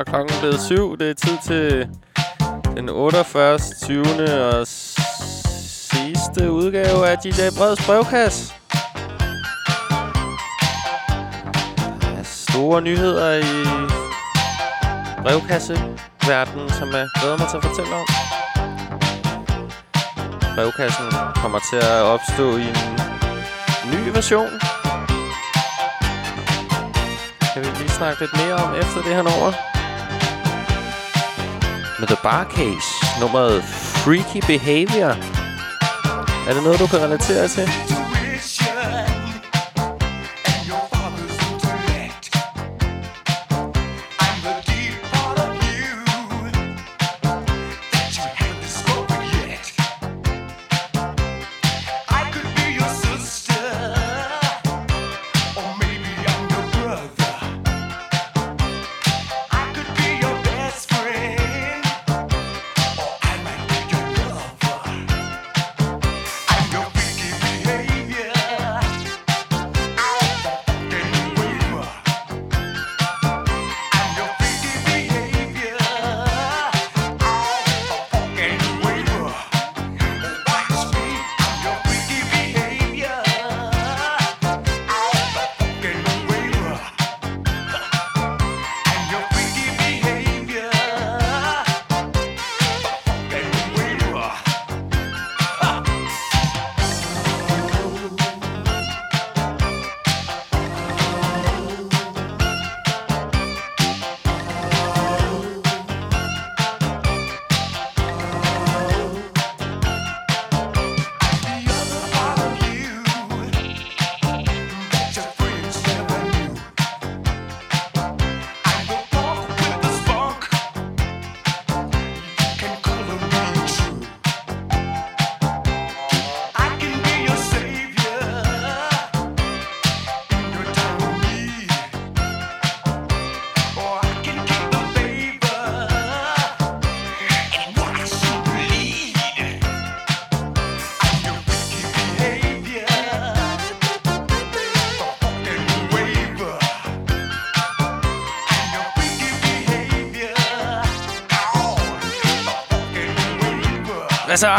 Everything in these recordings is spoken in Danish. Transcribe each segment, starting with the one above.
er klokken blevet syv. Det er tid til den 48. 20. og sidste udgave af DJ Breds brevkasse. Der er store nyheder i brevkasseverdenen, som jeg glæder mig til at fortælle om. Brevkassen kommer til at opstå i en ny version. Kan vi lige snakke lidt mere om efter det her nummer? Med The Bar Case, nummeret Freaky Behavior. Er det noget, du kan relatere til? Så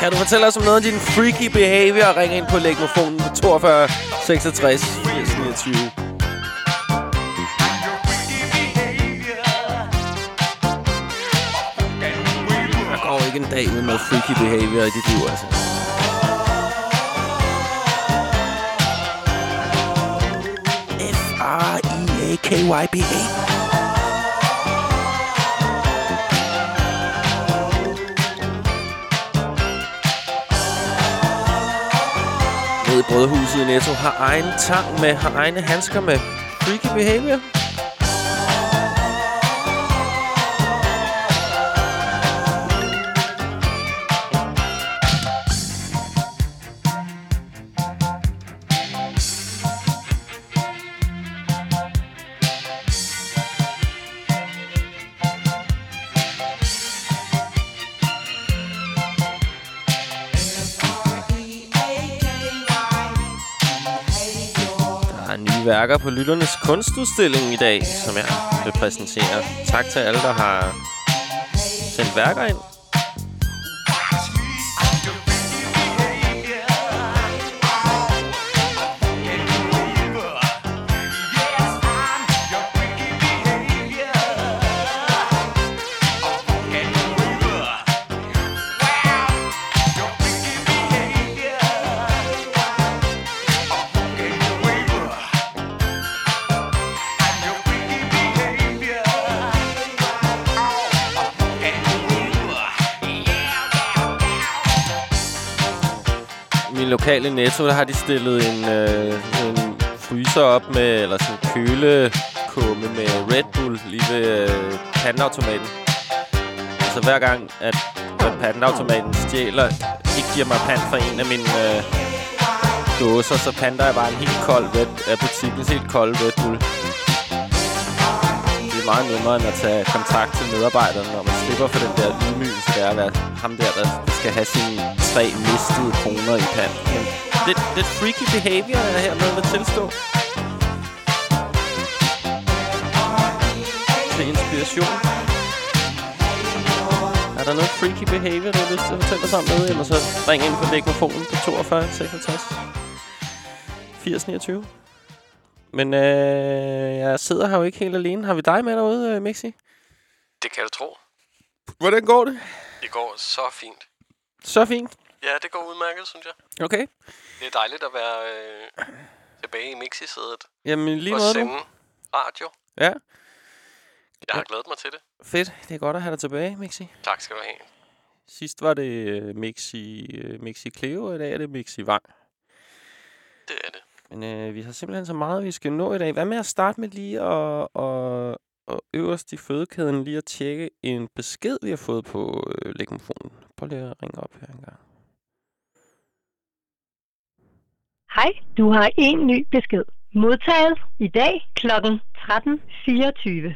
kan du fortælle os om noget af din freaky behavior? Ring ind på legmofonen på 42 66 80 29. Der går ikke en dag uden noget freaky behavior i dit liv, altså. F-R-E-A-K-Y-B-A. Brødhuset i Netto har egen tang med, har egne handsker med freaky behavior. Værker på Lytternes kunstudstilling i dag, som jeg vil præsentere. Tak til alle, der har sendt værker ind. Lokale Netto, der har de stillet en, øh, en fryser op med, eller sådan en kølekumme med Red Bull lige ved øh, pandautomaten. Så altså, hver gang, at, at pandautomaten stjæler, ikke giver mig pand for en af mine øh, dåser, så pander jeg bare en helt kold Red, af butikkens helt kold Red Bull. Det er meget nemmere end at tage kontakt til medarbejderne, når man slipper for den der ydmygelse, der er at være ham der, der skal have sin tre mistede kroner i pand. Men lidt, lidt freaky behavior er her med at tilstå. til inspiration. Er der noget freaky behavior, du har lyst til at fortælle os om noget? Eller så ring ind på mikrofonen på 42 66 80 29. Men øh, jeg sidder her jo ikke helt alene. Har vi dig med derude, øh, Mixi? Det kan du tro. Hvordan går det? Det går så fint. Så fint. Ja, det går udmærket, synes jeg. Okay. Det er dejligt at være øh, tilbage i Mixi-sædet. Jamen lige og måde sende radio. Ja. Jeg har glædet mig til det. Fedt. Det er godt at have dig tilbage, Mixi. Tak skal du have. Sidst var det øh, Mixi, øh, Mixi Cleo, og i dag er det Mixi Vang. Det er det. Men øh, vi har simpelthen så meget, vi skal nå i dag. Hvad med at starte med lige at, og, og øverst i fødekæden lige at tjekke en besked, vi har fået på øh, legmofonen. Prøv lige at ringe op her en gang. Hej, du har en ny besked. Modtaget i dag kl. 13.24.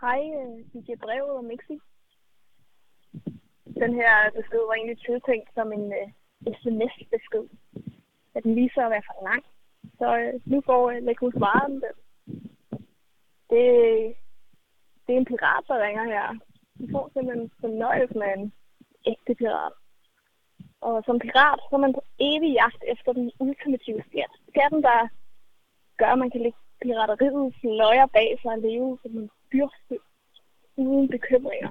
Hej, øh, DJ Brev og Mixi. Den her besked var egentlig tiltænkt som en øh, uh, sms-besked. At den viser at være for lang. Så uh, nu får øh, uh, Lækhus Varen den. Det, det er en pirat, der ringer her. Vi får simpelthen fornøjelsen af en ægte pirat. Og som pirat, så er man på evig jagt efter den ultimative skat. Skatten, der gør, at man kan lægge pirateriet løjer bag sig og leve som en fyrste uden bekymringer.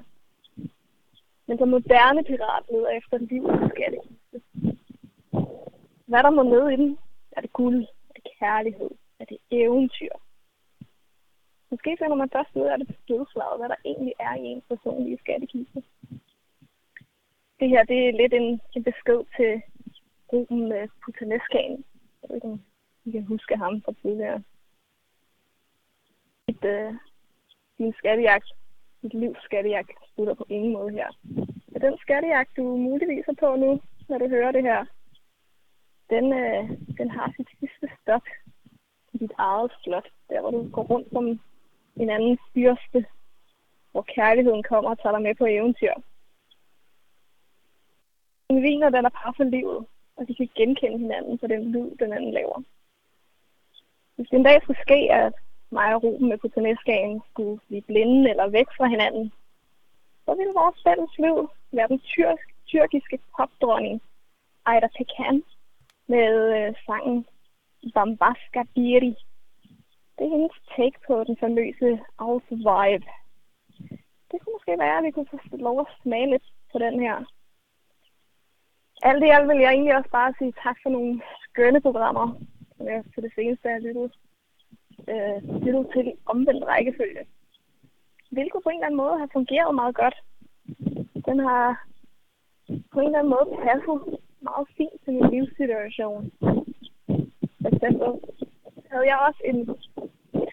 Men som moderne pirat leder efter livets skattekiste. Hvad der må med i den? Er det guld? Er det kærlighed? Er det eventyr? Måske finder man først ud af det på dødslaget, hvad der egentlig er i ens personlige skattekiste. Det her det er lidt en, en besked til gruppen uh, Putaneskaen. Jeg ved ikke, om I kan huske ham fra tidligere. Et, uh, din skattejagt, dit livs skattejagt, slutter på ingen måde her. Og den skattejagt, du muligvis er på nu, når du hører det her, den, øh, den har sit sidste stop i dit eget slot. Der, hvor du går rundt som en anden fyrste, hvor kærligheden kommer og tager dig med på eventyr. En viner, den er par for livet, og de kan genkende hinanden på den lyd, den anden laver. Hvis det en dag skulle ske, at mig og Ruben med Putaneskaen skulle blive blinde eller væk fra hinanden, så ville vores fælles liv være den tyrk, tyrkiske popdronning Ayda Pekan med øh, sangen Bambaska Biri. Det er hendes take på den famøse House Vibe. Det kunne måske være, at vi kunne få lov at smage lidt på den her. Alt i alt vil jeg egentlig også bare sige tak for nogle skønne programmer, som jeg til det seneste har lyttet, øh, lyttet til omvendt rækkefølge. Hvilket på en eller anden måde har fungeret meget godt. Den har på en eller anden måde passet meget fint til min livssituation. For eksempel havde jeg også en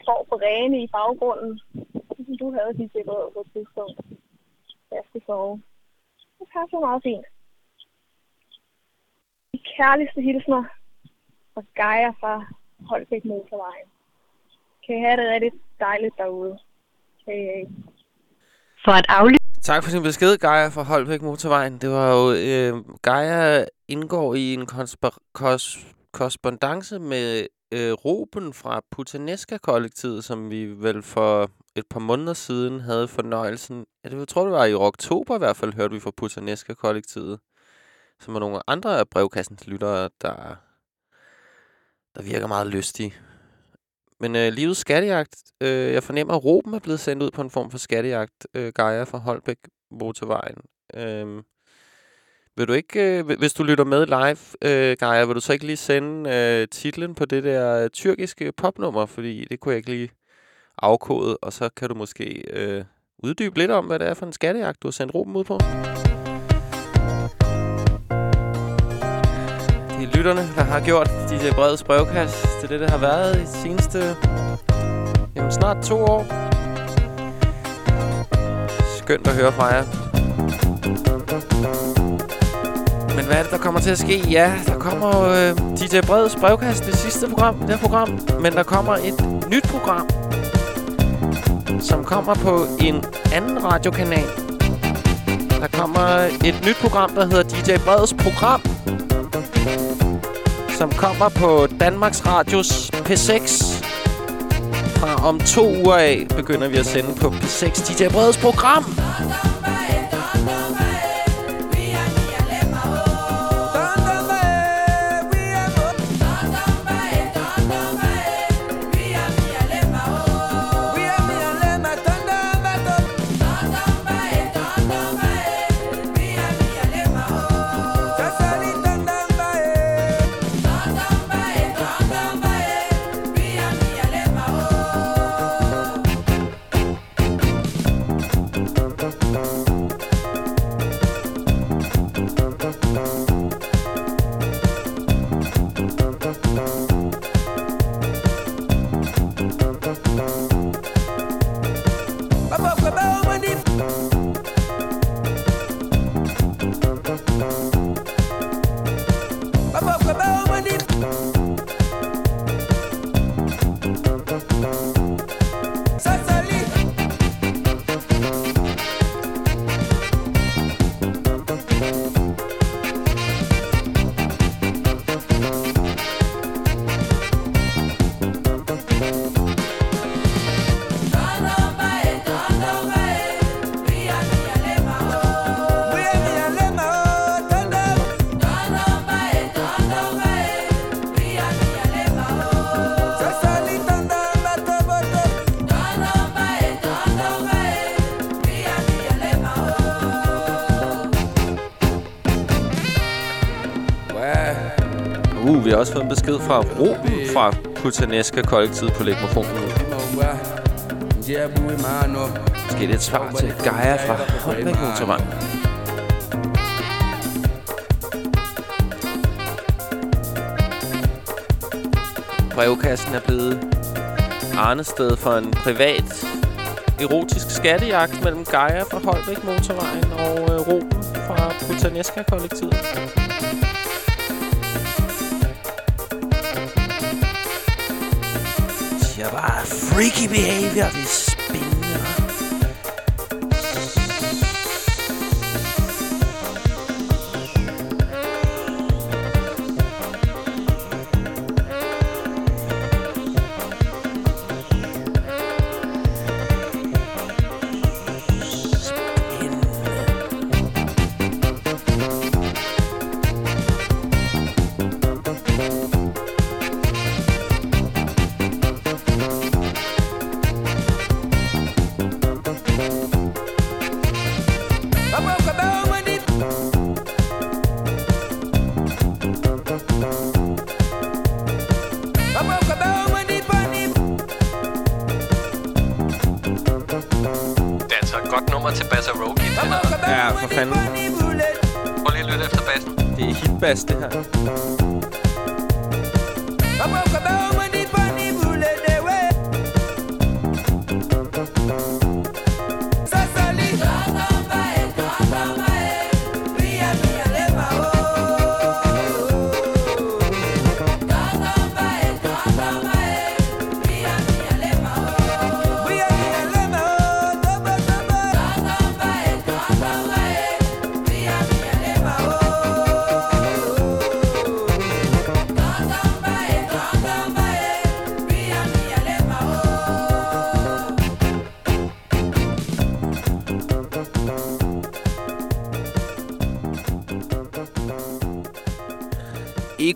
form for rene i baggrunden, som du havde dit billede på et tidspunkt, da jeg skulle sove. Det passer meget fint. Kærligste hilsner fra Gaia fra Holbæk Motorvejen. Kan I have det rigtig dejligt derude. Hej. For at aflyse Tak for din besked, Gaia fra Holbæk Motorvejen. Det var jo... Øh, Gaia indgår i en kos korrespondence med øh, Ruben fra Putaneska-kollektivet, som vi vel for et par måneder siden havde fornøjelsen... Ja, det, jeg tror, det var i oktober i hvert fald, hørte vi fra Putaneska-kollektivet. Som er nogle andre af brevkassens lyttere, der, der virker meget lystige. Men øh, livets skattejagt, øh, jeg fornemmer, at Ruben er blevet sendt ud på en form for skattejagt, øh, Geir fra Holbæk Motorvejen. Øh, vil du ikke, øh, hvis du lytter med live, øh, Geir, vil du så ikke lige sende øh, titlen på det der øh, tyrkiske popnummer, fordi det kunne jeg ikke lige afkode, og så kan du måske øh, uddybe lidt om, hvad det er for en skattejagt, du har sendt Ruben ud på. Lytterne, der har gjort DJ brede brevkast til det, det har været i de seneste jamen, snart to år. Skønt at høre fra jer. Men hvad er det, der kommer til at ske? Ja, der kommer øh, DJ Breds brevkast, det sidste program, det her program. Men der kommer et nyt program, som kommer på en anden radiokanal. Der kommer et nyt program, der hedder DJ Breds Program som kommer på Danmarks Radios P6 Fra om to uger af begynder vi at sende på P6 DJ Breds program. Også fået en besked fra Ruben fra Kutaneska Kollektiv på Legmofonen. Måske det et svar til Gaia fra Holbæk Motorvej. Brevkassen er blevet arnested for en privat erotisk skattejagt mellem Gaia fra Holbæk Motorvejen og øh, Ruben fra Putaneska kollektivet. Siger bare freaky behavior.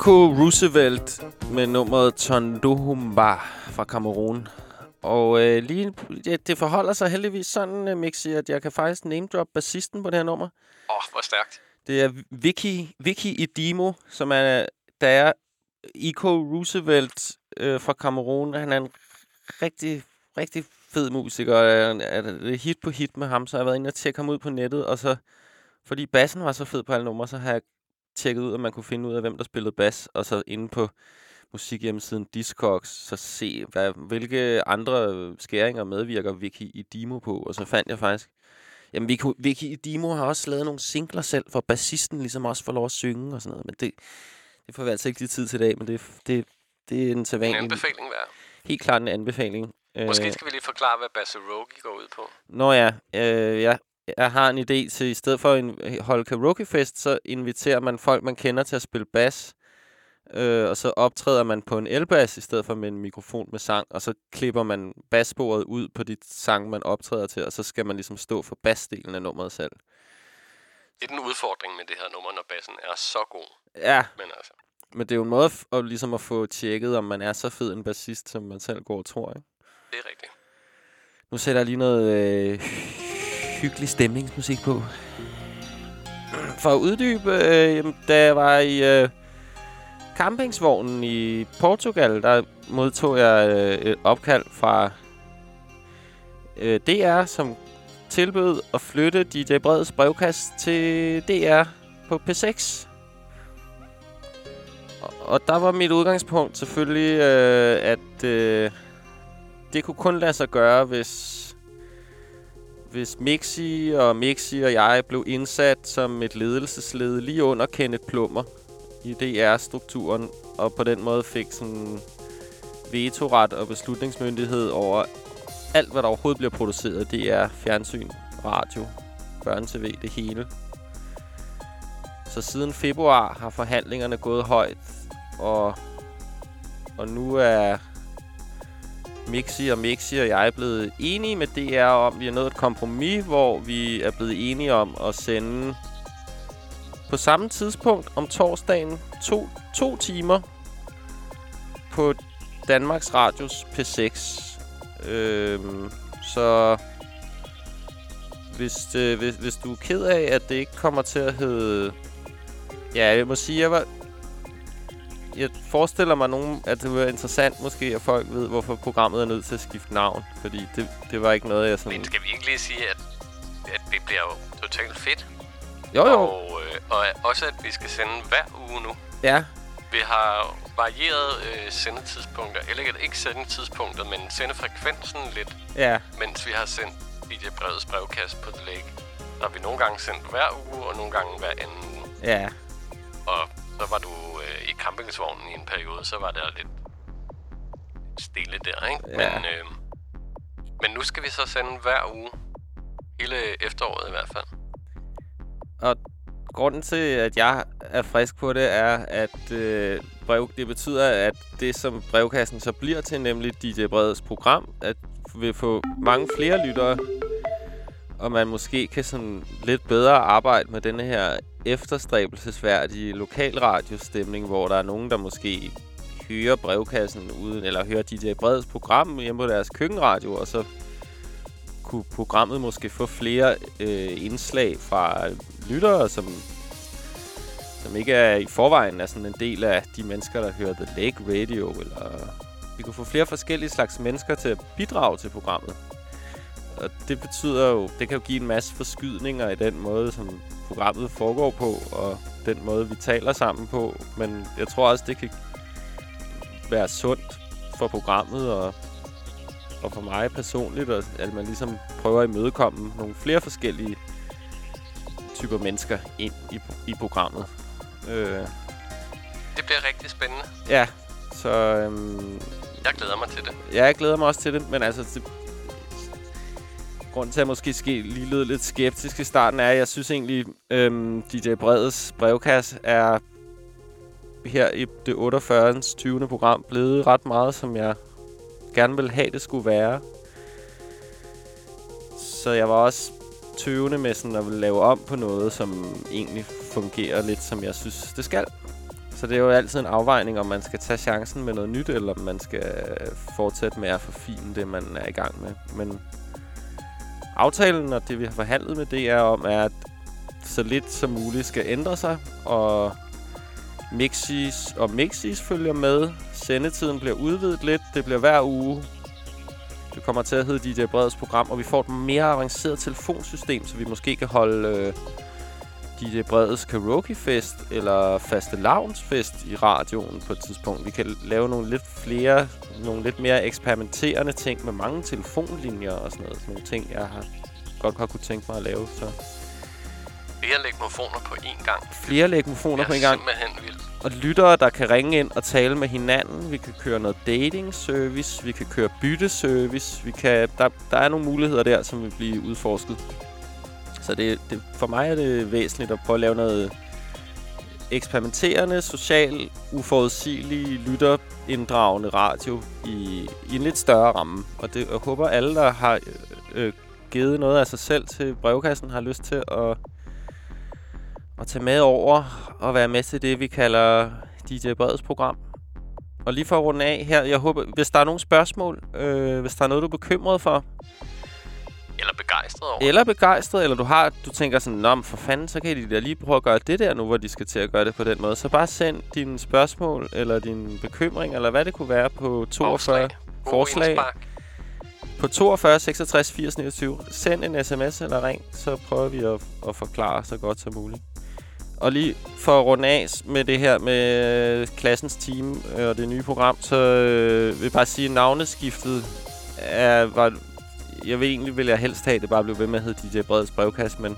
Eko Roosevelt med nummeret Tondohumba fra Cameroon. Og øh, lige, ja, det forholder sig heldigvis sådan, uh, Mixi, at jeg kan faktisk name drop bassisten på det her nummer. Åh, oh, hvor stærkt. Det er Vicky, Vicky Idimo, som er, der er Eko Roosevelt øh, fra Cameroon. Han er en rigtig, rigtig fed musiker. og Er, det hit på hit med ham, så har jeg været inde og tjekke ham ud på nettet. Og så, fordi bassen var så fed på alle numre, så har jeg tjekket ud, at man kunne finde ud af, hvem der spillede bas. Og så inde på musikhjemmesiden Discogs, så se, hvad, hvilke andre skæringer medvirker Vicky Idimo på. Og så fandt jeg faktisk Jamen, Vicky, Vicky Idimo har også lavet nogle singler selv, for bassisten ligesom også får lov at synge og sådan noget. Men det, det får vi altså ikke lige tid til i dag, men det, det, det er en En sædvanlig... anbefaling værd. Helt klart en anbefaling. Måske skal vi lige forklare, hvad Bassa Rogi går ud på. Nå ja, øh, jeg, jeg har en idé til, i stedet for at holde karaokefest, så inviterer man folk, man kender til at spille bas. Øh, og så optræder man på en elbass i stedet for med en mikrofon med sang, og så klipper man bassporet ud på de sange, man optræder til, og så skal man ligesom stå for bassdelen af nummeret selv. Det er den udfordring med det her nummer, når bassen er så god. Ja, Men altså, men det er jo en måde at, at, ligesom at få tjekket, om man er så fed en bassist, som man selv går og tror, ikke? det er rigtigt. Nu sætter jeg lige noget øh, hyggelig stemningsmusik på. For at uddybe, øh, jamen, da jeg var i øh, campingsvognen i Portugal, der modtog jeg øh, et opkald fra øh, DR, som tilbød at flytte DJ Breds brevkast til DR på P6. Og, og der var mit udgangspunkt selvfølgelig, øh, at øh, det kunne kun lade sig gøre, hvis hvis Mixi og Mixi og jeg blev indsat som et ledelsesled lige under Kenneth Plummer i DR-strukturen, og på den måde fik sådan vetoret og beslutningsmyndighed over alt, hvad der overhovedet bliver produceret. Det er fjernsyn, radio, børne-tv, det hele. Så siden februar har forhandlingerne gået højt, og, og nu er Mixi og Mixi og jeg er blevet enige med DR om, vi er nået et kompromis, hvor vi er blevet enige om at sende på samme tidspunkt om torsdagen to, to timer på Danmarks Radios P6. Øhm, så hvis, øh, hvis, hvis du er ked af, at det ikke kommer til at hedde... Ja, jeg må sige, jeg var, jeg forestiller mig nogen, at det var interessant måske, at folk ved, hvorfor programmet er nødt til at skifte navn. Fordi det, det var ikke noget, jeg sådan... Men skal vi ikke lige sige, at, at det bliver jo totalt fedt? Jo, jo. Og, øh, og også, at vi skal sende hver uge nu. Ja, Vi har varieret øh, sendetidspunkter, eller ikke, ikke sendetidspunkter, men sendefrekvensen lidt, ja. mens vi har sendt DJ Brevets brevkast på The Lake. Der har vi nogle gange sendt hver uge, og nogle gange hver anden uge. Ja, Og så var du øh, i campingsvognen i en periode, så var der lidt stille der, ikke? Ja. Men, øh, men nu skal vi så sende hver uge. Hele efteråret i hvert fald. og grunden til, at jeg er frisk på det, er, at øh, brev, det betyder, at det, som brevkassen så bliver til, nemlig DJ Breds program, at vil få mange flere lyttere, og man måske kan sådan lidt bedre arbejde med denne her efterstræbelsesværdige lokalradiostemning, hvor der er nogen, der måske hører brevkassen uden, eller hører DJ Breds program hjemme på deres køkkenradio, og så kunne programmet måske få flere øh, indslag fra lyttere, som, som ikke er i forvejen er sådan en del af de mennesker, der hører The Lake Radio, eller vi kunne få flere forskellige slags mennesker til at bidrage til programmet. Og det betyder jo, det kan jo give en masse forskydninger i den måde, som programmet foregår på, og den måde, vi taler sammen på. Men jeg tror også, det kan være sundt for programmet og, og for mig personligt, og at man ligesom prøver at imødekomme nogle flere forskellige typer mennesker ind i, i programmet. Øh, Det bliver rigtig spændende. ja, så øhm, Jeg glæder mig til det. ja, jeg glæder mig også til det, men altså... Det, grund til, at jeg måske ske lige lød lidt skeptisk i starten, er, at jeg synes egentlig, øhm, DJ Bredes brevkasse er her i det 48. 20. program blevet ret meget, som jeg gerne vil have, det skulle være. Så jeg var også tøvende med sådan at ville lave om på noget, som egentlig fungerer lidt, som jeg synes, det skal. Så det er jo altid en afvejning, om man skal tage chancen med noget nyt, eller om man skal fortsætte med at forfine det, man er i gang med. Men aftalen og det, vi har forhandlet med DR om, er, at så lidt som muligt skal ændre sig, og Mixis og Mixis følger med. Sendetiden bliver udvidet lidt. Det bliver hver uge. Det kommer til at hedde DJ Breds program, og vi får et mere avanceret telefonsystem, så vi måske kan holde øh, DJ Breds karaokefest eller faste fest i radioen på et tidspunkt. Vi kan lave nogle lidt flere, nogle lidt mere eksperimenterende ting med mange telefonlinjer og sådan noget. Sådan nogle ting, jeg har godt har kunne tænke mig at lave. Så Flere legmofoner på én gang. flere legmofoner Det på en gang. simpelthen vildt. Og lyttere, der kan ringe ind og tale med hinanden. Vi kan køre noget dating service. Vi kan køre bytteservice. Vi kan, der, der er nogle muligheder der, som vil blive udforsket. Så det, det, for mig er det væsentligt at prøve at lave noget eksperimenterende, social, uforudsigelig, lytterinddragende radio i, i en lidt større ramme. Og det, jeg håber, alle, der har øh, givet noget af sig selv til brevkassen, har lyst til at, at tage med over og være med til det, vi kalder DJ Breds program. Og lige for at runde af her, jeg håber, hvis der er nogle spørgsmål, øh, hvis der er noget, du er bekymret for, eller begejstret over. eller begejstret, eller du har, du tænker sådan, Nå, for fanden, så kan de da lige prøve at gøre det der nu, hvor de skal til at gøre det på den måde. Så bare send dine spørgsmål, eller din bekymring, eller hvad det kunne være på 42 Forslag. Forslag. på 42 66 80 29. Send en sms eller ring, så prøver vi at, at forklare så godt som muligt. Og lige for at runde af med det her med klassens team øh, og det nye program, så øh, vil jeg bare sige, at navneskiftet er, var, jeg vil egentlig vil jeg helst have, at det bare blev ved med at hedde DJ Breds brevkast, men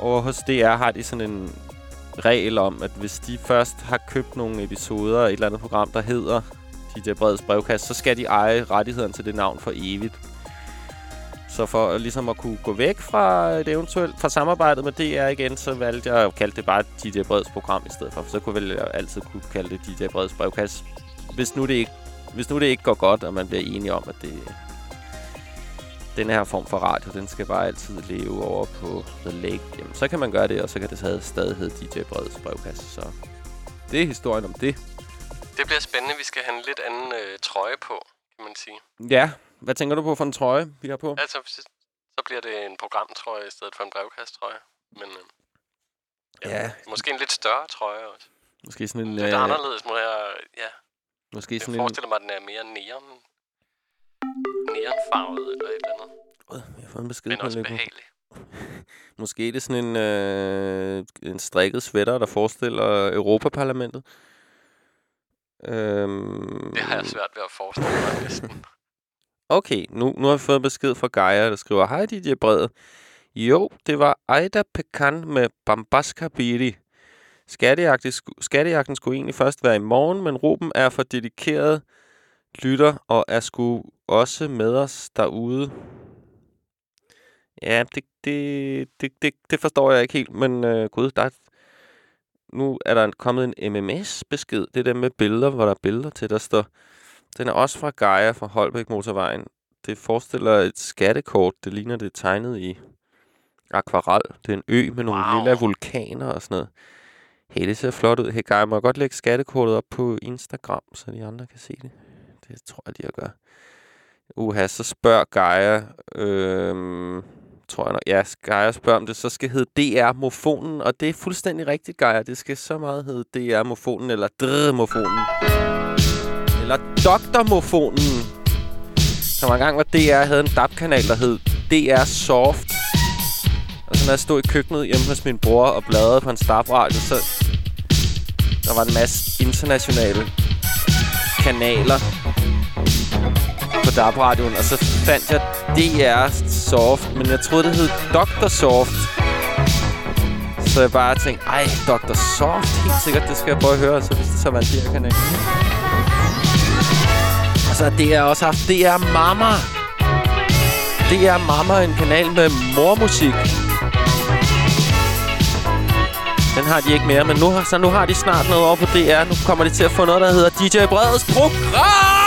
over hos DR har de sådan en regel om, at hvis de først har købt nogle episoder af et eller andet program, der hedder DJ Breds brevkast, så skal de eje rettighederne til det navn for evigt. Så for ligesom at kunne gå væk fra et eventuelt fra samarbejdet med DR igen, så valgte jeg at kalde det bare DJ Breds program i stedet for. For så kunne jeg altid kunne kalde det DJ Breds brevkast. Hvis nu det ikke, hvis nu det ikke går godt, og man bliver enige om, at det den her form for radio, den skal bare altid leve over på The Lake, jamen, så kan man gøre det, og så kan det stadig- hedde DJ Breds brevkast. Så det er historien om det. Det bliver spændende. Vi skal have en lidt anden øh, trøje på, kan man sige. Ja, hvad tænker du på for en trøje, vi har på? Altså, så, bliver det en programtrøje i stedet for en brevkasttrøje. Men øh, Ja. måske en lidt større trøje også. Måske sådan en... Lidt øh, anderledes, må jeg... Ja, Måske jeg sådan en... forestiller mig, at den er mere neon. Neonfarvet eller et eller andet. Øh, Jeg har fået en besked Men på også behagelig. Måske er det sådan en, øh, en strikket sweater, der forestiller Europaparlamentet. Øhm, Det har jeg svært ved at forestille mig næsten. Okay, nu, nu har vi fået besked fra Gaia, der skriver, Hej DJ Brede. Jo, det var Aida Pekan med Bambaska Biri. Skattejagten, sku, skattejagten skulle egentlig først være i morgen, men Ruben er for dedikeret lytter og er sgu også med os derude. Ja, det, det, det, det, det forstår jeg ikke helt, men øh, gud, der er, nu er der kommet en MMS-besked. Det er der med billeder, hvor der er billeder til, der står... Den er også fra Gaia fra Holbæk Motorvejen. Det forestiller et skattekort. Det ligner, det er tegnet i akvarel. Det er en ø med nogle Wow. lille vulkaner og sådan noget. Hey, det ser flot ud. Hey, Gaia, må jeg godt lægge skattekortet op på Instagram, så de andre kan se det? Det tror jeg, de har gør. Uha, så spørger Gaia... Øhm, tror jeg nok. Ja, Gaia spørger om det så skal hedde DR-mofonen, og det er fuldstændig rigtigt, Gaia. Det skal så meget hedde DR-mofonen, eller DR Mofonen. Eller Dr. Mofonen. var engang, var DR havde en DAB-kanal, der hed DR Soft. Og så når jeg stod i køkkenet hjemme hos min bror og bladrede på en stabradio, så der var en masse internationale kanaler på DAB-radioen, og så fandt jeg DR Soft, men jeg troede, det hed Dr. Soft. Så jeg bare tænkte, ej, Dr. Soft, helt sikkert, det skal jeg prøve at høre, så hvis det så var en DR-kanal. Og så har DR også haft DR Mama. DR Mama, en kanal med mormusik. Den har de ikke mere, men nu har, så nu har de snart noget over på DR. Nu kommer de til at få noget, der hedder DJ Breds Program!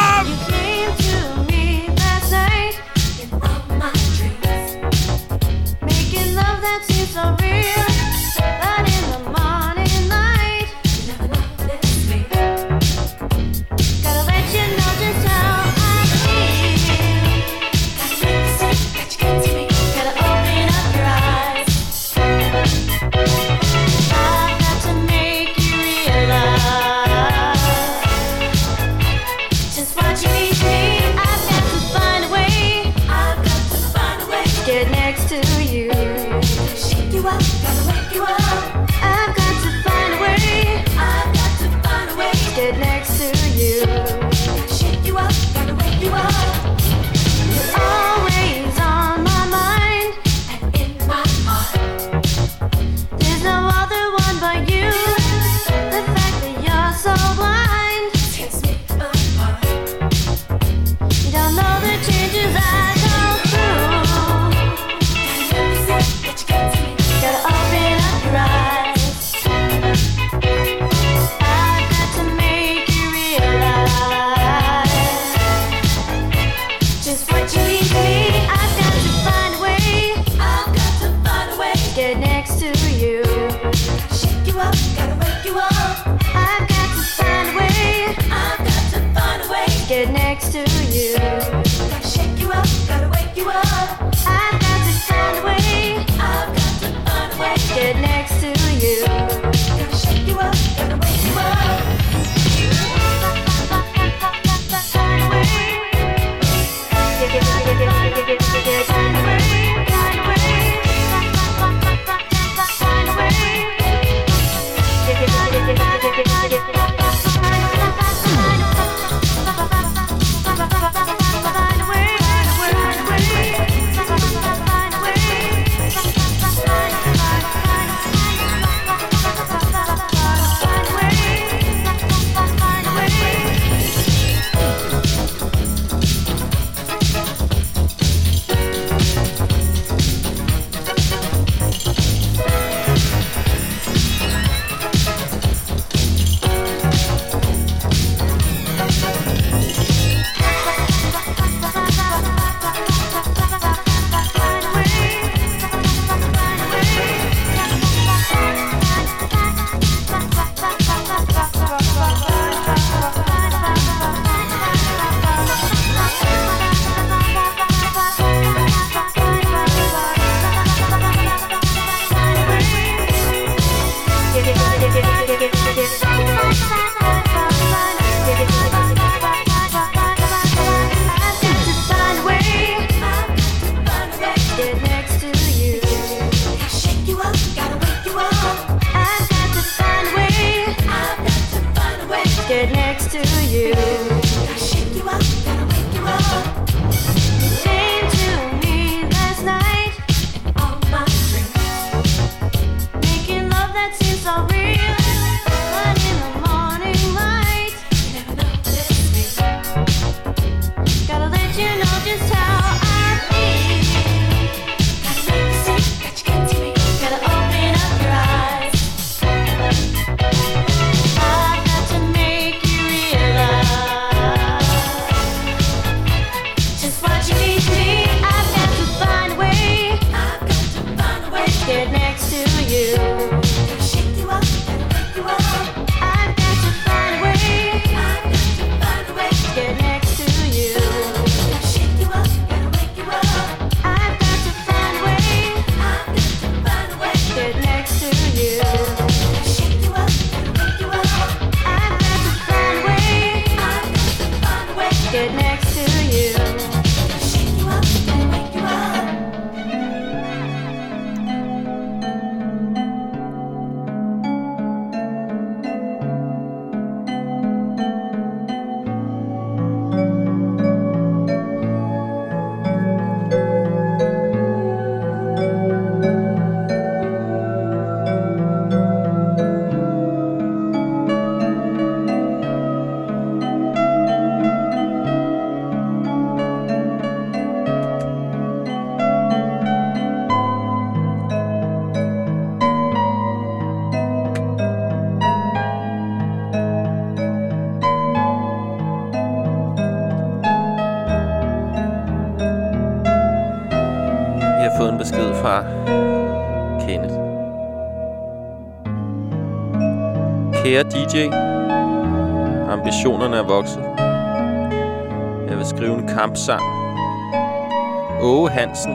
Hansen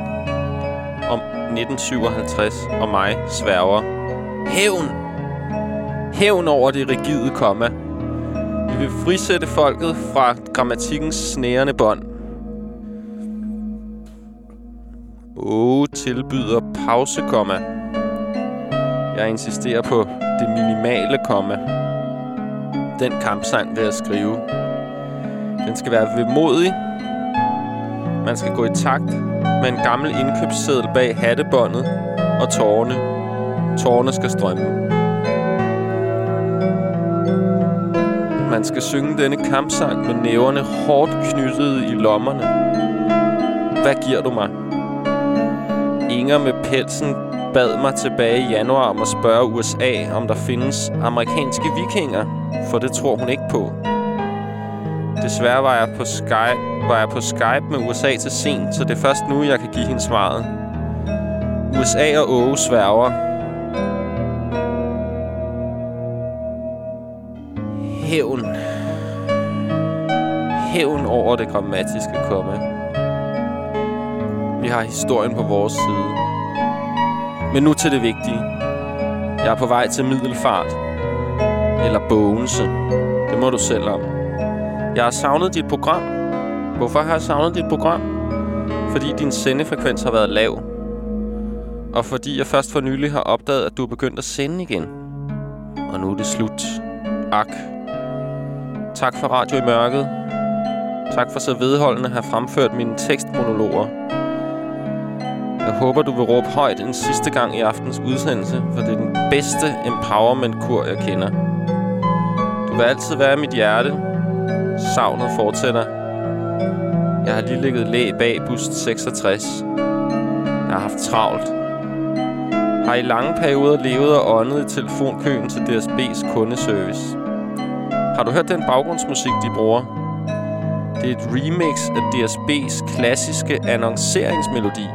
om 1957 og mig sværger. Hævn! Hævn over det rigide komma. Vi vil frisætte folket fra grammatikkens snærende bånd. Åge tilbyder pausekomma. Jeg insisterer på det minimale komma. Den kampsang vil jeg skrive. Den skal være vemodig. Man skal gå i takt med en gammel indkøbsseddel bag hattebåndet og tårne. Tårne skal strømme. Man skal synge denne kampsang med næverne hårdt knyttet i lommerne. Hvad giver du mig? Inger med pelsen bad mig tilbage i januar om at spørge USA, om der findes amerikanske vikinger, for det tror hun ikke på. Desværre var jeg på Skype var jeg på Skype med USA til sent, så det er først nu, jeg kan give hende svaret. USA og Åge sværger. Hævn. Hævn over det grammatiske komme. Vi har historien på vores side. Men nu til det vigtige. Jeg er på vej til middelfart. Eller bogense. Det må du selv om. Jeg har savnet dit program. Hvorfor har jeg savnet dit program? Fordi din sendefrekvens har været lav. Og fordi jeg først for nylig har opdaget, at du er begyndt at sende igen. Og nu er det slut. Ak. Tak for Radio i Mørket. Tak for så vedholdende at have fremført mine tekstmonologer. Jeg håber, du vil råbe højt en sidste gang i aftens udsendelse, for det er den bedste empowerment-kur, jeg kender. Du vil altid være i mit hjerte. Savnet fortsætter. Jeg har lige ligget læ bag bus 66. Jeg har haft travlt. Har i lange perioder levet og åndet i telefonkøen til DSB's kundeservice. Har du hørt den baggrundsmusik, de bruger? Det er et remix af DSB's klassiske annonceringsmelodi.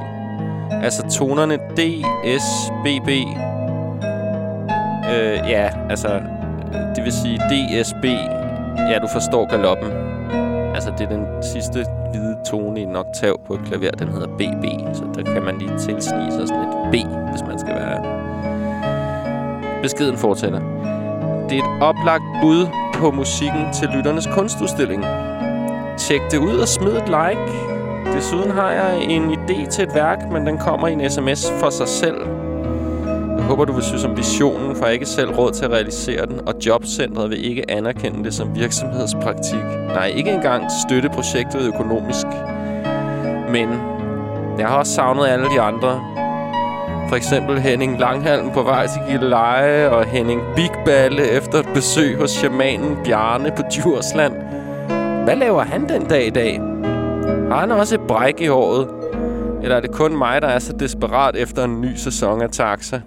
Altså tonerne D, S, B, B. Øh, ja, altså... Det vil sige D, S, B. Ja, du forstår galoppen og det er den sidste hvide tone i en oktav på et klaver. Den hedder BB. Så der kan man lige tilsnige sig sådan et B, hvis man skal være... Beskeden fortsætter. Det er et oplagt bud på musikken til lytternes kunstudstilling. Tjek det ud og smid et like. Desuden har jeg en idé til et værk, men den kommer i en sms for sig selv. Jeg håber, du vil synes om visionen, for jeg har ikke selv råd til at realisere den, og Jobcentret vil ikke anerkende det som virksomhedspraktik. Nej, ikke engang støtte projektet økonomisk. Men jeg har også savnet alle de andre. For eksempel Henning Langhalm på vej til Gilleleje, og Henning Bigballe efter et besøg hos shamanen Bjarne på Djursland. Hvad laver han den dag i dag? Har han også et bræk i håret? Eller er det kun mig, der er så desperat efter en ny sæson af Taxa?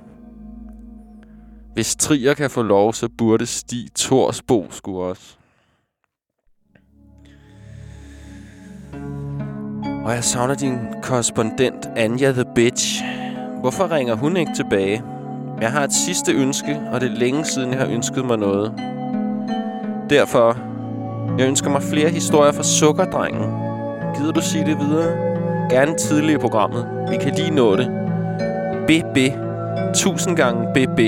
Hvis Trier kan få lov, så burde Stig Torsbo skulle også. Og jeg savner din korrespondent, Anja the Bitch. Hvorfor ringer hun ikke tilbage? Jeg har et sidste ønske, og det er længe siden, jeg har ønsket mig noget. Derfor, jeg ønsker mig flere historier fra Sukkerdrengen. Gider du sige det videre? Gerne tidligere i programmet. Vi kan lige nå det. BB. Tusind gange BB.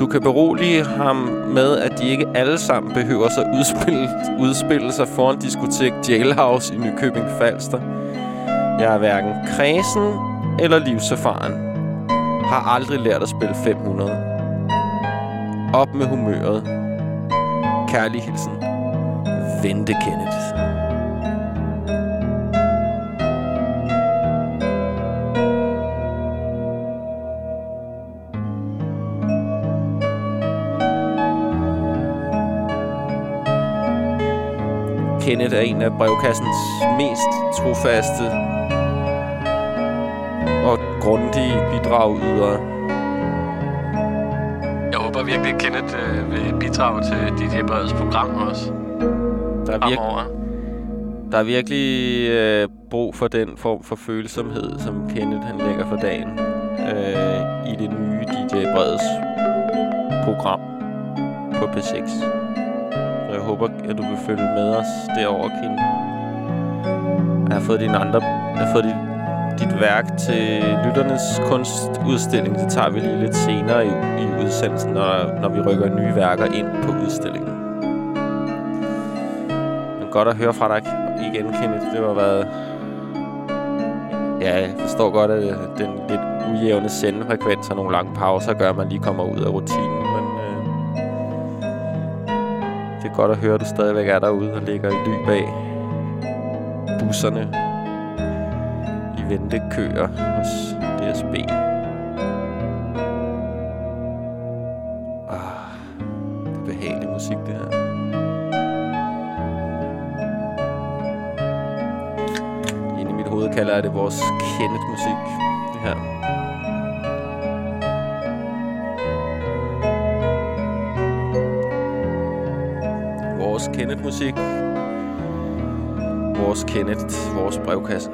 Du kan berolige ham med, at de ikke alle sammen behøver sig udspille, udspille sig foran diskotek Jailhouse i Nykøbing Falster. Jeg er hverken kredsen eller livserfaren. Har aldrig lært at spille 500. Op med humøret. Kærlig hilsen. Vente Kenneth. Er en af brevkassens mest trofaste og grundige bidragydere. Jeg håber virkelig, at Kenneth øh, vil bidrage til DJ Breds program også. Der er, virke, der er virkelig øh, brug for den form for følsomhed, som Kenneth han lægger for dagen øh, i det nye DJ Breds program på P6. Jeg håber, at du vil følge med os derover, Kim. Jeg har fået dine andre... Jeg har fået dit, dit værk til lytternes kunstudstilling. Det tager vi lige lidt senere i, i udsendelsen, når, når vi rykker nye værker ind på udstillingen. Men godt at høre fra dig igen, Kenneth. Det var været... Ja, jeg forstår godt, at den lidt ujævne sendefrekvens og nogle lange pauser gør, at man lige kommer ud af rutinen. Godt at høre, at du stadigvæk er derude og ligger i ly bag busserne i ventekøer hos DSB. Ah, det er behagelig musik, det her. Inde i mit hoved kalder jeg det vores Kenneth-musik, musik. Vores Kenneth, vores brevkasse.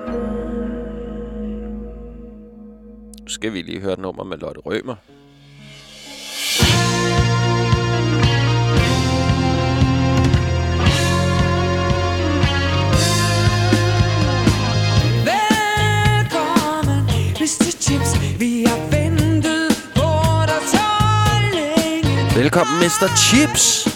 Nu skal vi lige høre et nummer med Lotte Rømer. Velkommen, Mr. Chips.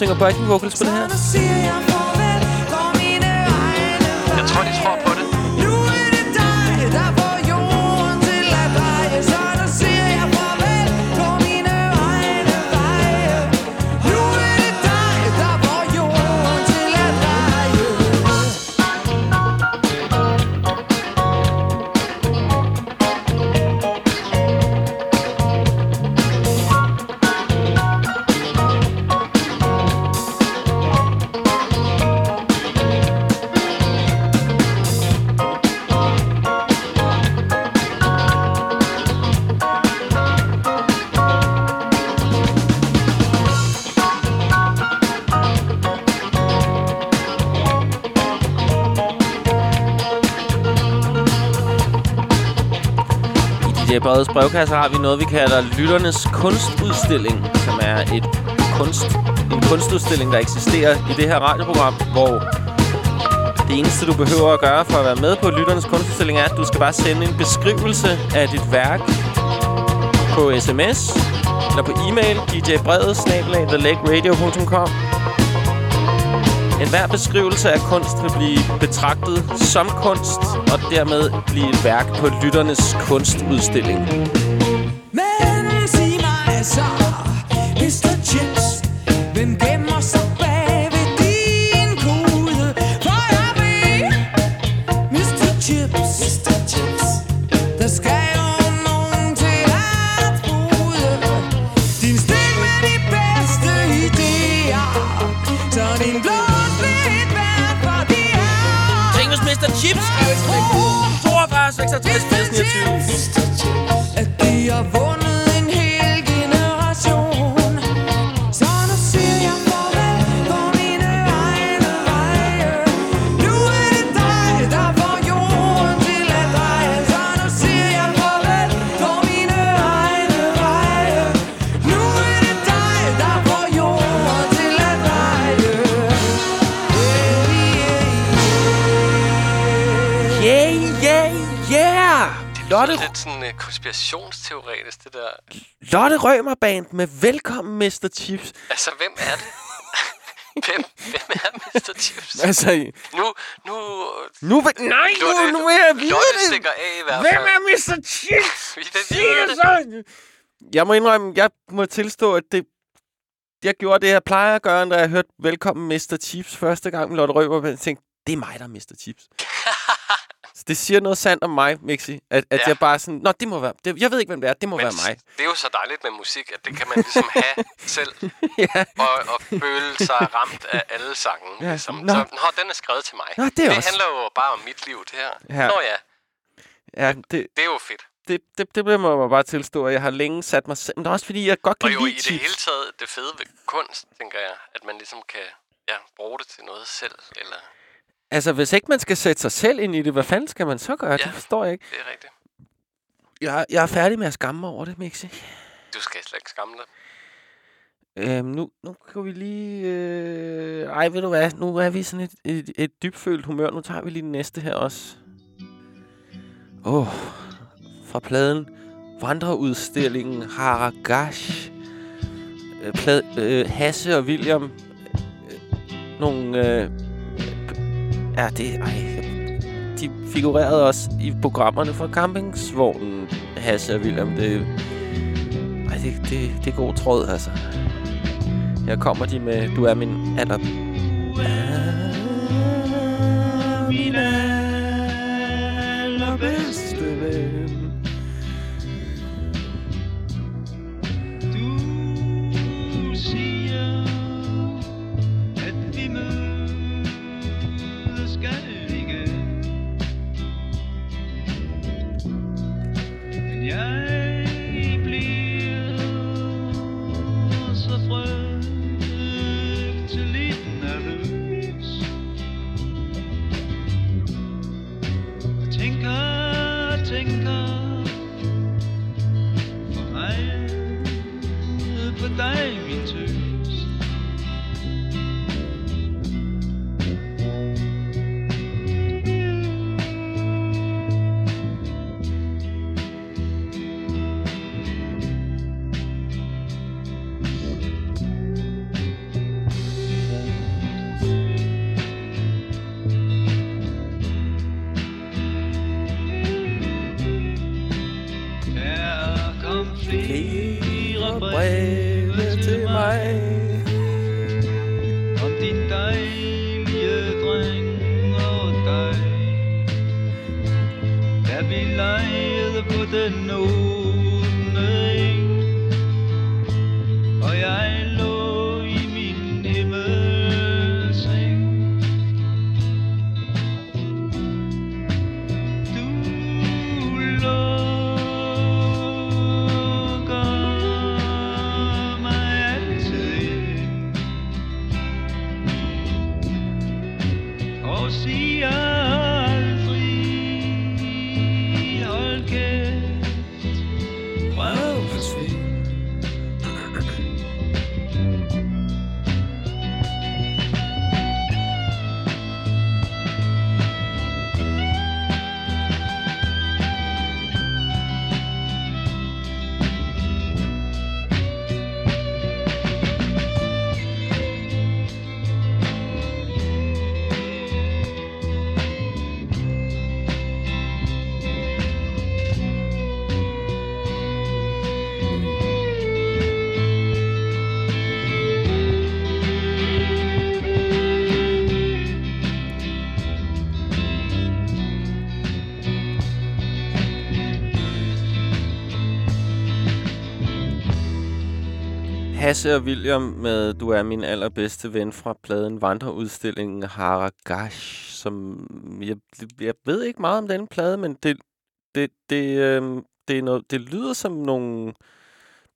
Synger backing vocals på det her? I brevkasse har vi noget, vi kalder Lytternes Kunstudstilling, som er et kunst, en kunstudstilling, der eksisterer i det her radioprogram, hvor det eneste, du behøver at gøre for at være med på Lytternes Kunstudstilling, er, at du skal bare sende en beskrivelse af dit værk på sms eller på e-mail djbrevet-thelegradio.com. En hver beskrivelse af kunst vil blive betragtet som kunst, og dermed blive et værk på lytternes kunstudstilling. 42, 66, 80, 29. at konspirationsteoretisk, det der. Lotte Rømer Band med Velkommen Mr. Chips. Altså, hvem er det? hvem, hvem er Mr. Chips? Altså, Nu, nu... nu vil... Nej, nu, Lotte- nu vil jeg vide Lotte det! stikker af i hvert Hvem fald. er Mr. Chips? Vi vil Sig vide det det. så! Jeg må indrømme, jeg må tilstå, at det... Jeg gjorde det, jeg plejer at gøre, når jeg hørte Velkommen Mr. Chips første gang med Lotte Rømer Band. Jeg tænkte, det er mig, der er Mr. Chips. Så det siger noget sandt om mig, Mixi. At, at Ja. jeg bare sådan, nå, det må være... Det, jeg ved ikke, hvem det er. Det må Men være mig. det er jo så dejligt med musik, at det kan man ligesom have selv. ja. Og, og føle sig ramt af alle sange. Ja, ligesom. nå. Så, nå, den er skrevet til mig. Nå, det det også- handler jo bare om mit liv, det her. Ja. Nå ja, Ja, det, det er jo fedt. det, det, det bliver man bare tilstå, at jeg har længe sat mig selv. Men det er også fordi, jeg godt kan Og jo lide i det chips. hele taget, det fede ved kunst, tænker jeg, at man ligesom kan ja, bruge det til noget selv. Eller Altså, hvis ikke man skal sætte sig selv ind i det, hvad fanden skal man så gøre? Ja. Det forstår jeg ikke. det er rigtigt. Jeg, jeg er færdig med at skamme mig over det, Mixi. Du skal slet ikke skamme dig. Øhm, nu, nu kan vi lige... Øh... Ej, ved du hvad? Nu er vi sådan et, et, et dybfølt humør. Nu tager vi lige den næste her også. Åh, oh, fra pladen Vandreudstillingen Haragash. Øh, Plad, øh, Hasse og William. Øh, nogle... Øh, ja, det... Ej, de figurerede også i programmerne fra campingsvognen. Hasse og William, det... Ej, det, det, det er god tråd, altså. Her kommer de med Du er min aller... Min allerbedste ven. På dig, min Hasse og William med Du er min allerbedste ven fra pladen Vandreudstillingen Haragash, som jeg, jeg ved ikke meget om den plade, men det, det, det, øh, det, er noget, det lyder som nogle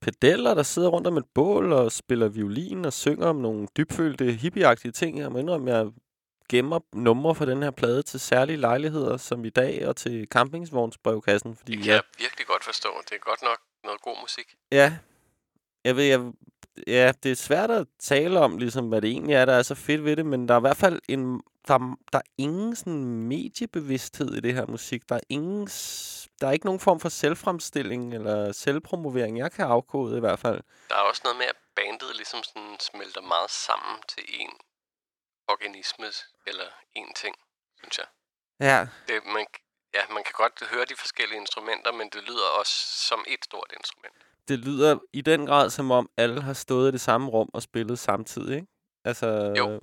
pedeller, der sidder rundt om et bål og spiller violin og synger om nogle dybfølte hippieagtige ting. Jeg må indrømme, jeg gemmer numre fra den her plade til særlige lejligheder, som i dag, og til campingsvognsbrevkassen, fordi Det kan jeg jeg virkelig godt forstå. Det er godt nok noget god musik. Ja. Jeg ved, jeg, ja, det er svært at tale om, ligesom, hvad det egentlig er, der er så fedt ved det, men der er i hvert fald en, der, er- der er ingen sådan mediebevidsthed i det her musik. Der er ingen, der er ikke nogen form for selvfremstilling eller selvpromovering, jeg kan afkode i hvert fald. Der er også noget med, at bandet ligesom sådan smelter meget sammen til en organisme eller en ting, synes jeg. Ja, Det, man, ja, man kan godt høre de forskellige instrumenter, men det lyder også som et stort instrument. det lyder i den grad som om, alle har stået i det samme rum og spillet samtidig, ikke? Altså, Jo.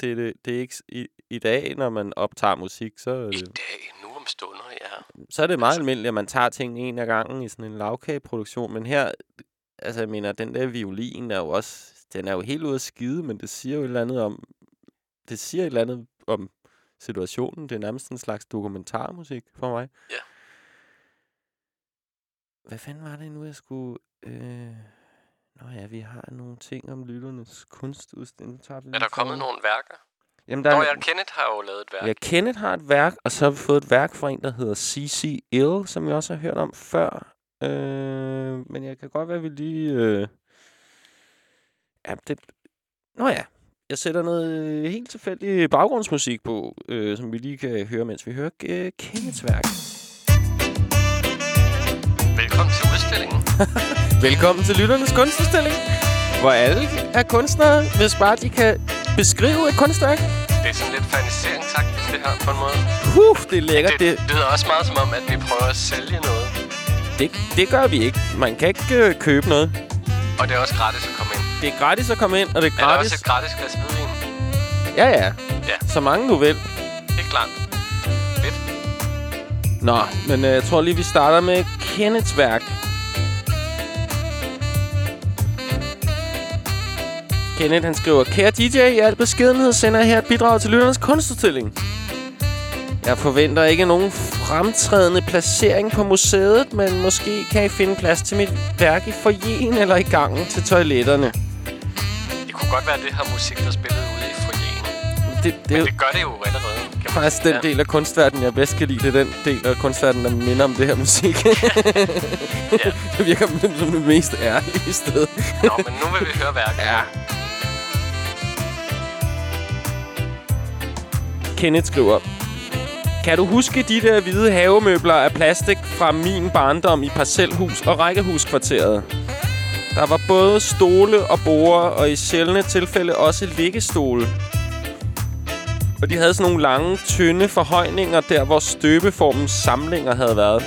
det, er det, det er ikke i, i dag, når man optager musik, så I det, dag, nu om stunder, ja. så er det meget Altså- almindeligt, at man tager ting en af gangen i sådan en lavkageproduktion. Men her, altså jeg mener, den der violin er jo også, den er jo helt ude at skide, men det siger jo et eller andet om, det siger et eller andet om situationen. Det er nærmest en slags dokumentarmusik for mig. Ja. Hvad fanden var det nu, jeg skulle... Øh... Nå ja, vi har nogle ting om lytternes kunstudstilling. Er der kommet nogle værker? Jamen, der Nå er, ja, Kenneth har jo lavet et værk. Ja, Kenneth har et værk, og så har vi fået et værk fra en, der hedder C.C. Ill, som jeg også har hørt om før. Øh, men jeg kan godt være, at vi lige... Øh... Ja, det... Nå ja, jeg sætter noget øh, helt tilfældig baggrundsmusik på, øh, som vi lige kan høre, mens vi hører øh, Kenneths værk. Velkommen til udstillingen. Velkommen til Lytternes Kunstudstilling, hvor alle er kunstnere, hvis bare de kan beskrive et kunstværk. Det er sådan lidt faniseringsagtigt, det her, på en måde. Huh, det er lækkert. Det, det lyder også meget som om, at vi prøver at sælge noget. Det, det gør vi ikke. Man kan ikke øh, købe noget. Og det er også gratis at komme ind. Det er gratis at komme ind, og det er Er der gratis... også et gratis glas hvidvin? Ja, ja. Ja. Så mange du vil. Helt klart. Fedt. Nå, men øh, jeg tror lige, vi starter med Kenneths værk. Kenneth, han skriver, Kære DJ, i al beskedenhed sender jeg her et bidrag til Lytternes Kunstudstilling. Jeg forventer ikke nogen fremtrædende placering på museet, men måske kan I finde plads til mit værk i forjen eller i gangen til toiletterne. Det kunne godt være det her musik, der spillede ude i foyeren. Det, det, Men det gør det jo allerede. Faktisk den del af kunstverdenen, jeg bedst kan lide. Det er den del af kunstverdenen, der minder om det her musik. Ja. det virker som det mest ærlige sted. Nå, men nu vil vi høre værket. Ja. Kenneth skriver, kan du huske de der hvide havemøbler af plastik fra min barndom i parcelhus og rækkehuskvarteret? Der var både stole og borde, og i sjældne tilfælde også liggestole. Og de havde sådan nogle lange, tynde forhøjninger der, hvor støbeformens samlinger havde været.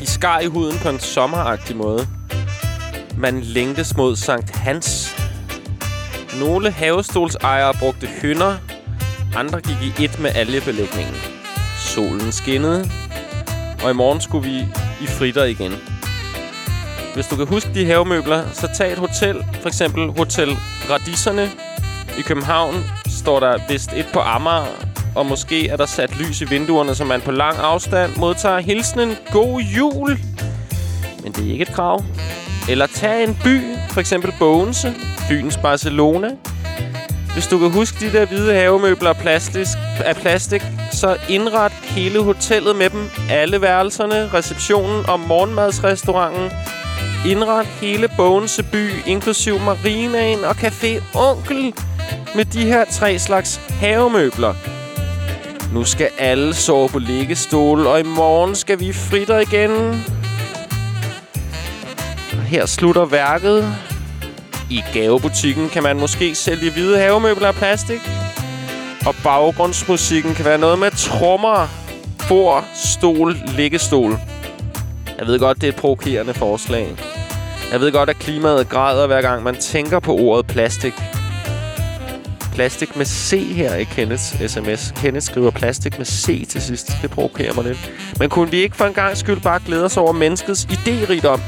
De skar i huden på en sommeragtig måde. Man længtes mod Sankt Hans. Nogle havestolsejere brugte hynder. Andre gik i et med algebelægningen. Solen skinnede. Og i morgen skulle vi i fritter igen. Hvis du kan huske de havemøbler, så tag et hotel. For eksempel Hotel Radisserne i København. Står der vist et på Amager. Og måske er der sat lys i vinduerne, så man på lang afstand modtager hilsenen God Jul. Men det er ikke et krav. Eller tag en by, for eksempel Bogense, Fyns Barcelona. Hvis du kan huske de der hvide havemøbler af plastik, af plastik, så indret hele hotellet med dem. Alle værelserne, receptionen og morgenmadsrestauranten. Indret hele Bogense by, inklusiv marinaen og café Onkel med de her tre slags havemøbler. Nu skal alle sove på liggestol, og i morgen skal vi fritter igen. Og her slutter værket. I gavebutikken kan man måske sælge hvide havemøbler af plastik. Og baggrundsmusikken kan være noget med trommer, bord, stol, liggestol. Jeg ved godt, det er et provokerende forslag. Jeg ved godt, at klimaet græder hver gang man tænker på ordet plastik. Plastik med C her i Kenneths sms. Kenneth skriver plastik med C til sidst. Det provokerer mig lidt. Men kunne vi ikke for en gang skyld bare glæde os over menneskets idérigdom?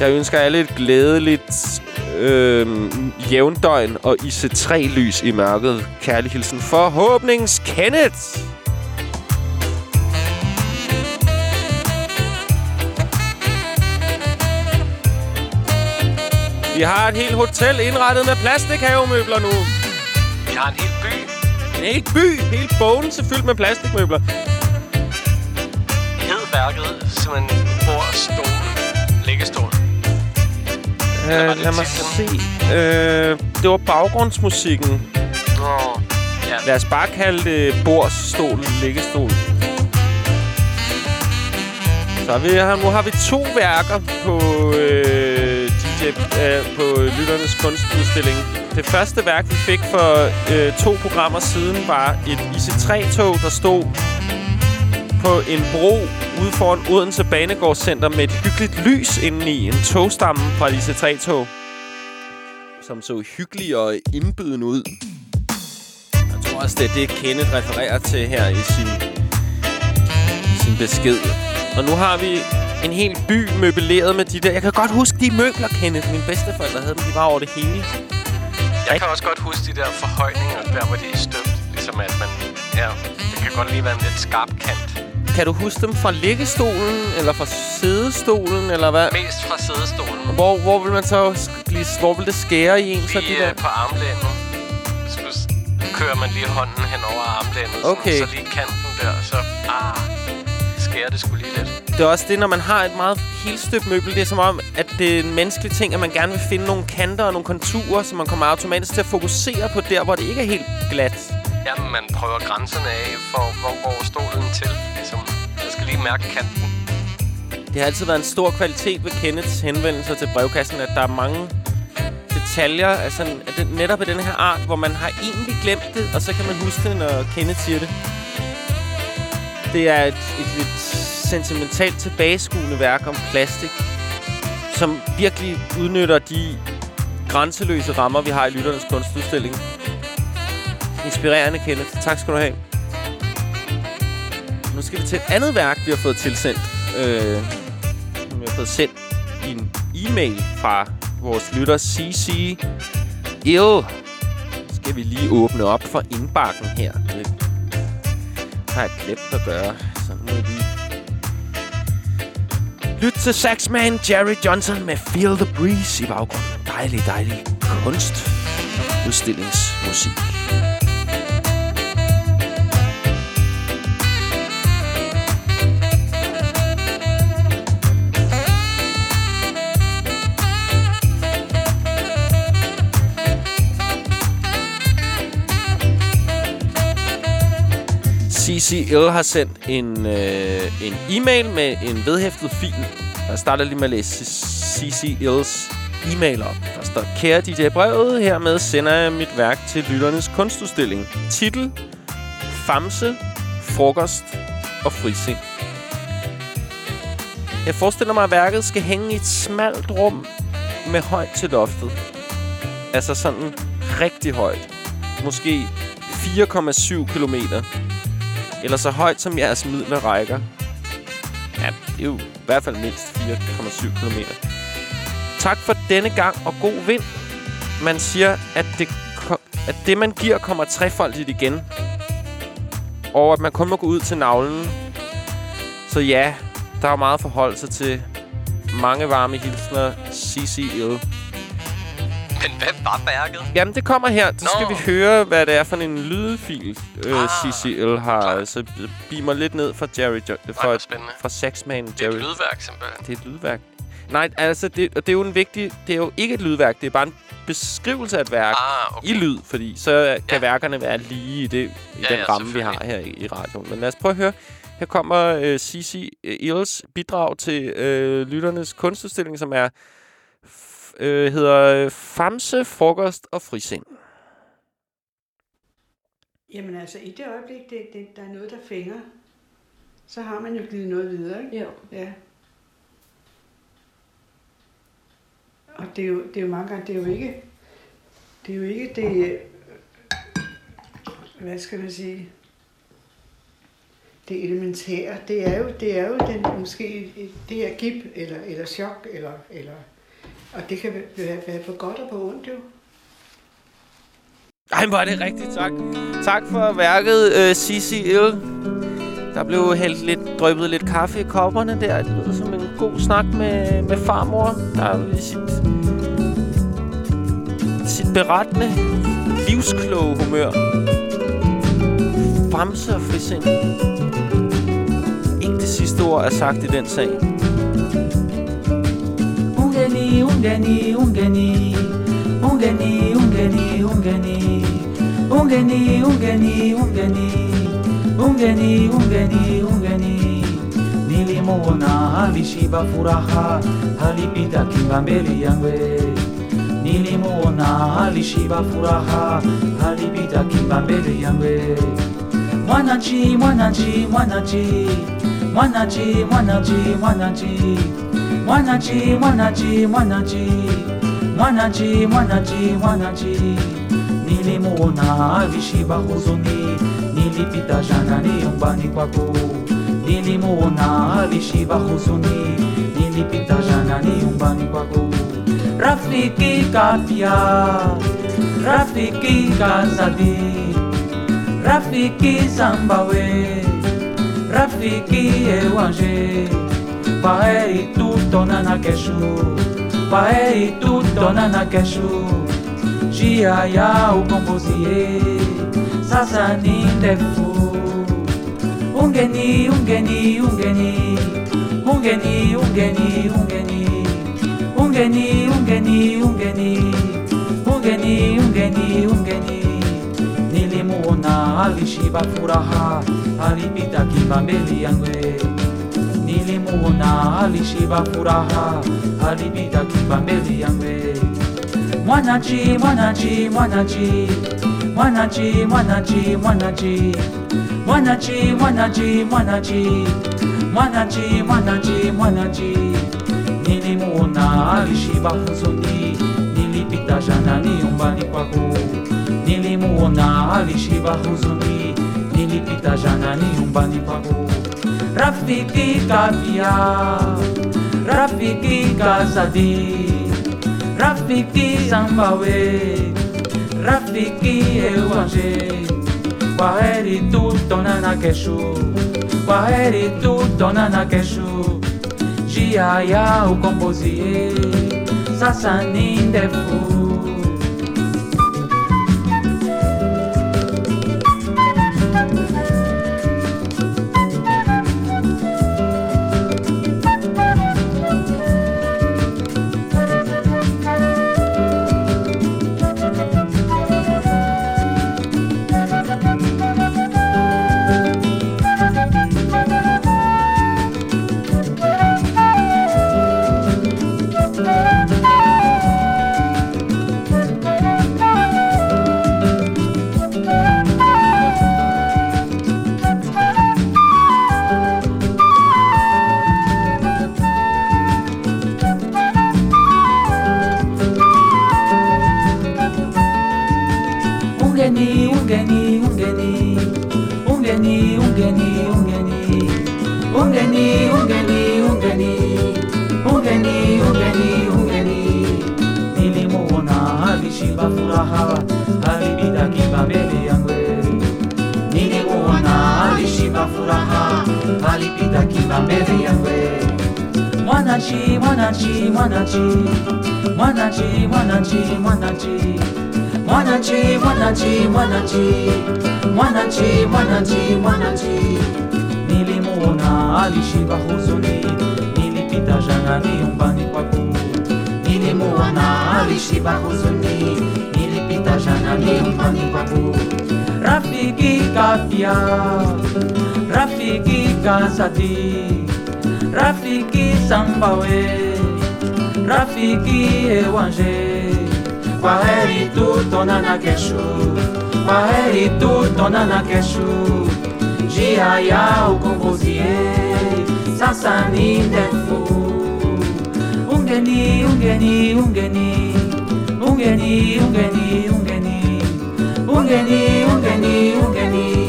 Jeg ønsker alle et glædeligt øh, jævndøgn og IC3-lys i mørket. Kærlig hilsen. Forhåbnings Kenneth! Vi har et helt hotel indrettet med plastikhavemøbler nu. Vi har en hel by. En hel by, helt bogen fyldt med plastikmøbler. Hed værket simpelthen bord, stol, liggestol. Øh, lad mig se. Øh, det var baggrundsmusikken. Nå, ja. Lad os bare kalde det bordsstol, liggestol. Så har vi, her, nu har vi to værker på øh, DJ, øh, på Lytternes Kunstudstilling. Det første værk, vi fik for øh, to programmer siden, var et IC3-tog, der stod på en bro ude foran Odense Banegårdscenter med et hyggeligt lys indeni. En togstamme fra et IC3-tog, som så hyggelig og indbydende ud. Jeg tror også, det er det, Kenneth refererer til her i sin, sin besked. Og nu har vi en hel by møbleret med de der... Jeg kan godt huske de møbler, Kenneth. Mine bedsteforældre havde dem. De var over det hele. Jeg kan også godt huske de der forhøjninger, der hvor de er støbt. Ligesom at man... Ja, det kan godt lige være en lidt skarp kant. Kan du huske dem fra liggestolen, eller fra sædestolen, eller hvad? Mest fra sædestolen. Hvor, hvor vil man så blive, hvor vil det skære i en, så de Lige der? øh, på armlænet. Så kører man lige hånden hen over armlænet. Okay. Sådan, så lige kanten der, så... Ah, skærer det skulle lige lidt. Det er også det, når man har et meget helstøbt møbel. Det er som om, at det er en menneskelig ting, at man gerne vil finde nogle kanter og nogle konturer, så man kommer automatisk til at fokusere på der, hvor det ikke er helt glat. Jamen, man prøver grænserne af, for hvor går stolen til mærke kanten. Det har altid været en stor kvalitet ved Kenneths henvendelser til brevkassen, at der er mange detaljer, altså netop af den her art, hvor man har egentlig glemt det, og så kan man huske det, når Kenneth siger det. Det er et, et lidt sentimentalt tilbageskuende værk om plastik, som virkelig udnytter de grænseløse rammer, vi har i Lytternes Kunstudstilling. Inspirerende, Kenneth. Tak skal du have. Skal vi til et andet værk, vi har fået tilsendt. Øh, som vi har fået sendt i en e-mail fra vores lytter CC. Jo, skal vi lige åbne op for indbakken her. Det har jeg glemt at gøre, så nu er lige... Lyt til saxman Jerry Johnson med Feel the Breeze i baggrunden. Dejlig, dejlig kunst. Udstillingsmusik. CCL har sendt en, øh, en e-mail med en vedhæftet fil. Jeg starter lige med at læse CCL's e-mail op. Der står, kære DJ Brevet, hermed sender jeg mit værk til lytternes kunstudstilling. Titel, Famse, Frokost og Frisind. Jeg forestiller mig, at værket skal hænge i et smalt rum med højt til loftet. Altså sådan rigtig højt. Måske 4,7 kilometer. Eller så højt som jeres midler rækker. Ja, det er jo i hvert fald mindst 4,7 km. Tak for denne gang, og god vind. Man siger, at det, at det man giver, kommer trefoldigt igen. Og at man kun må gå ud til navlen. Så ja, der er meget forhold til. Mange varme hilsner, CCL. Men hvad var værket? Jamen, det kommer her. Så skal Nå. vi høre, hvad det er for en lydfil, øh, Ah, CCL har. Så beamer lidt ned fra Jerry jo- fra, spændende. fra Saxman Det er Jerry. et lydværk, simpelthen. Det er et lydværk. Nej, altså, det, det er jo en vigtig... Det er jo ikke et lydværk. Det er bare en beskrivelse af et værk Ah, okay. i lyd, fordi så kan Ja. værkerne være lige i, det, i Ja, den ja, ramme, vi har her i, i radioen. Men lad os prøve at høre. Her kommer øh, Cici Ills bidrag til øh, lytternes kunstudstilling, som er øh, hedder øh, Famse, Frokost og Frisind. Jamen altså, i det øjeblik, det, det, der er noget, der fænger, så har man jo givet noget videre, ikke? Jo. Ja. Og det er jo, det er jo mange gange, det er jo ikke, det er jo ikke det, hvad skal man sige, det elementære. Det er jo, det er jo den, måske det her gip, eller, eller chok, eller, eller, og det kan være, være på godt og på ondt jo. Ej, hvor er det rigtigt, tak. Tak for værket, øh, CCL. Der blev hældt lidt, drøbet lidt kaffe i kopperne der. Det lyder som en god snak med, med farmor, der er i sit, sit berettende, livskloge humør. Famse og frisind. Ikke det sidste ord er sagt i den sag. Ungeni, ungeni, ungeni. Ungeni, ungeni, ungeni. Ungeni, ungeni, ungeni. Ungeni, ungeni. Nilimuona alishiba furaha, alipita kimbambele yangwe. Nilimuona alishiba furaha, alipita kimbambele yangwe. Mwananchi, mwananchi, mwananchi. Mwananchi, mwananchi, mwananchi. Mwananchi, mwananchi, mwananchi. Mwananchi, mwananchi, mwananchi. Nilimuona alishiba huzuni, nilipita jana nyumbani kwako. Nilimuona alishiba huzuni, nilipita jana nyumbani kwako. Rafiki kapya, rafiki kazadi, rafiki zambawe, rafiki ewanje. Paei τούτο να ανακέσου, παέρι τούτο να ανακέσου, γιαγιά ο κομποζιέ, σας ανήντεφου. Ungeni, ungeni, ungeni, ungeni, ungeni, ungeni, ungeni, ungeni, ungeni, ungeni, ungeni, ungeni. Nilimuona alishibafuraha alipita kimbambeli yangu nilimuona alishiba furaha alipita kiba mbele yangu mwanachi mwanachi mwanachi mwanachi mwanachi mwanachi. Mwanachi mwanachi mwanachi mwanachi mwanachi mwanachi. Nilimuona alishiba huzuni nilipita jana nyumbani kwako. Nilimuona alishiba huzuni nilipita jana nyumbani kwako Rafiki Kafia, Rafiki Kazadi, Rafiki Zambawe, Rafiki Ewange, Kwaheri tutto nana keshu, Kwaheri tutto nana keshu, Jiaya ukombozie, Sasa nindefu, kazadi rafiki sambawe rafiki ewanje kwaheri tutonana kesho kwaheri tutonana kesho njia ya ukombozi sasa ni ndefu ungeni ungeni ungeni. Ungeni ungeni ungeni. Ungeni ungeni ungeni.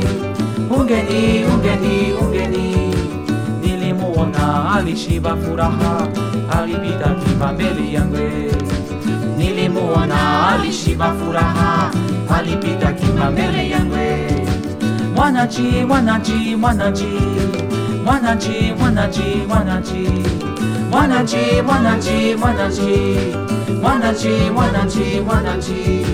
Ungeni ungeni ungeni alishiba furaha alipita kiba mbele yangu. Nilimuona alishiba furaha alipita kiba mbele yangu. Mwanachi mwanachi mwanachi mwanachi mwanachi mwanachi mwanachi mwanachi mwanachi mwanachi mwanachi mwanachi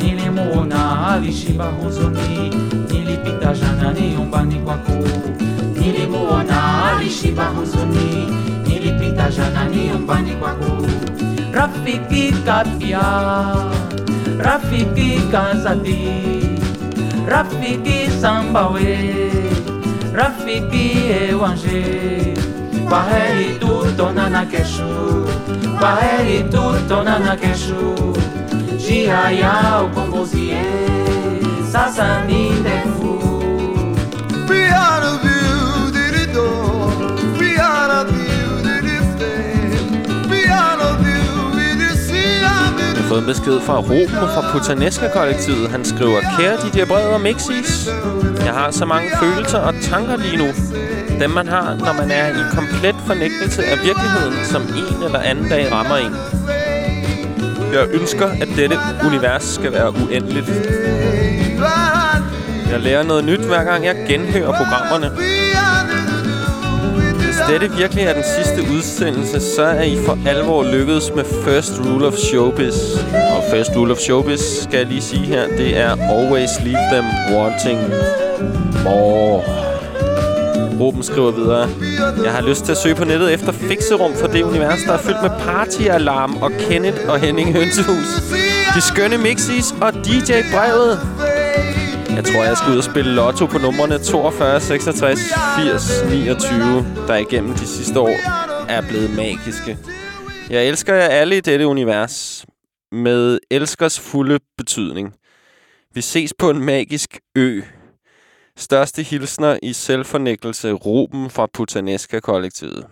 nilimuona alishiba huzuni nilipita jana nyumbani kwako nilimuona alishiba huzuni nilipita jana nyumbani kwako rafiki kapya rafiki kazadi rafiki sambawe rafiki ewanje. Kwaheri tutonana kesho kwaheri tutonana kesho. Njia ya ukombozi sasa ni en besked fra Ruben fra Putaneska-kollektivet. Han skriver, Kære DJ Bred og Mixis, jeg har så mange følelser og tanker lige nu. Dem man har, når man er i komplet fornægtelse af virkeligheden, som en eller anden dag rammer en. Jeg ønsker, at dette univers skal være uendeligt. Jeg lærer noget nyt, hver gang jeg genhører programmerne. Dette virkelig er den sidste udsendelse, så er I for alvor lykkedes med First Rule of Showbiz. Og First Rule of Showbiz, skal jeg lige sige her, det er Always Leave Them Wanting More. Ruben skriver videre. Jeg har lyst til at søge på nettet efter fikserum for det univers, der er fyldt med partyalarm og Kenneth og Henning Hønsehus. De skønne mixis og DJ-brevet. Jeg tror, jeg skal ud og spille lotto på numrene 42, 66, 80, 29, der igennem de sidste år er blevet magiske. Jeg elsker jer alle i dette univers med elskers fulde betydning. Vi ses på en magisk ø. Største hilsner i selvfornækkelse, Ruben fra Putaneska-kollektivet.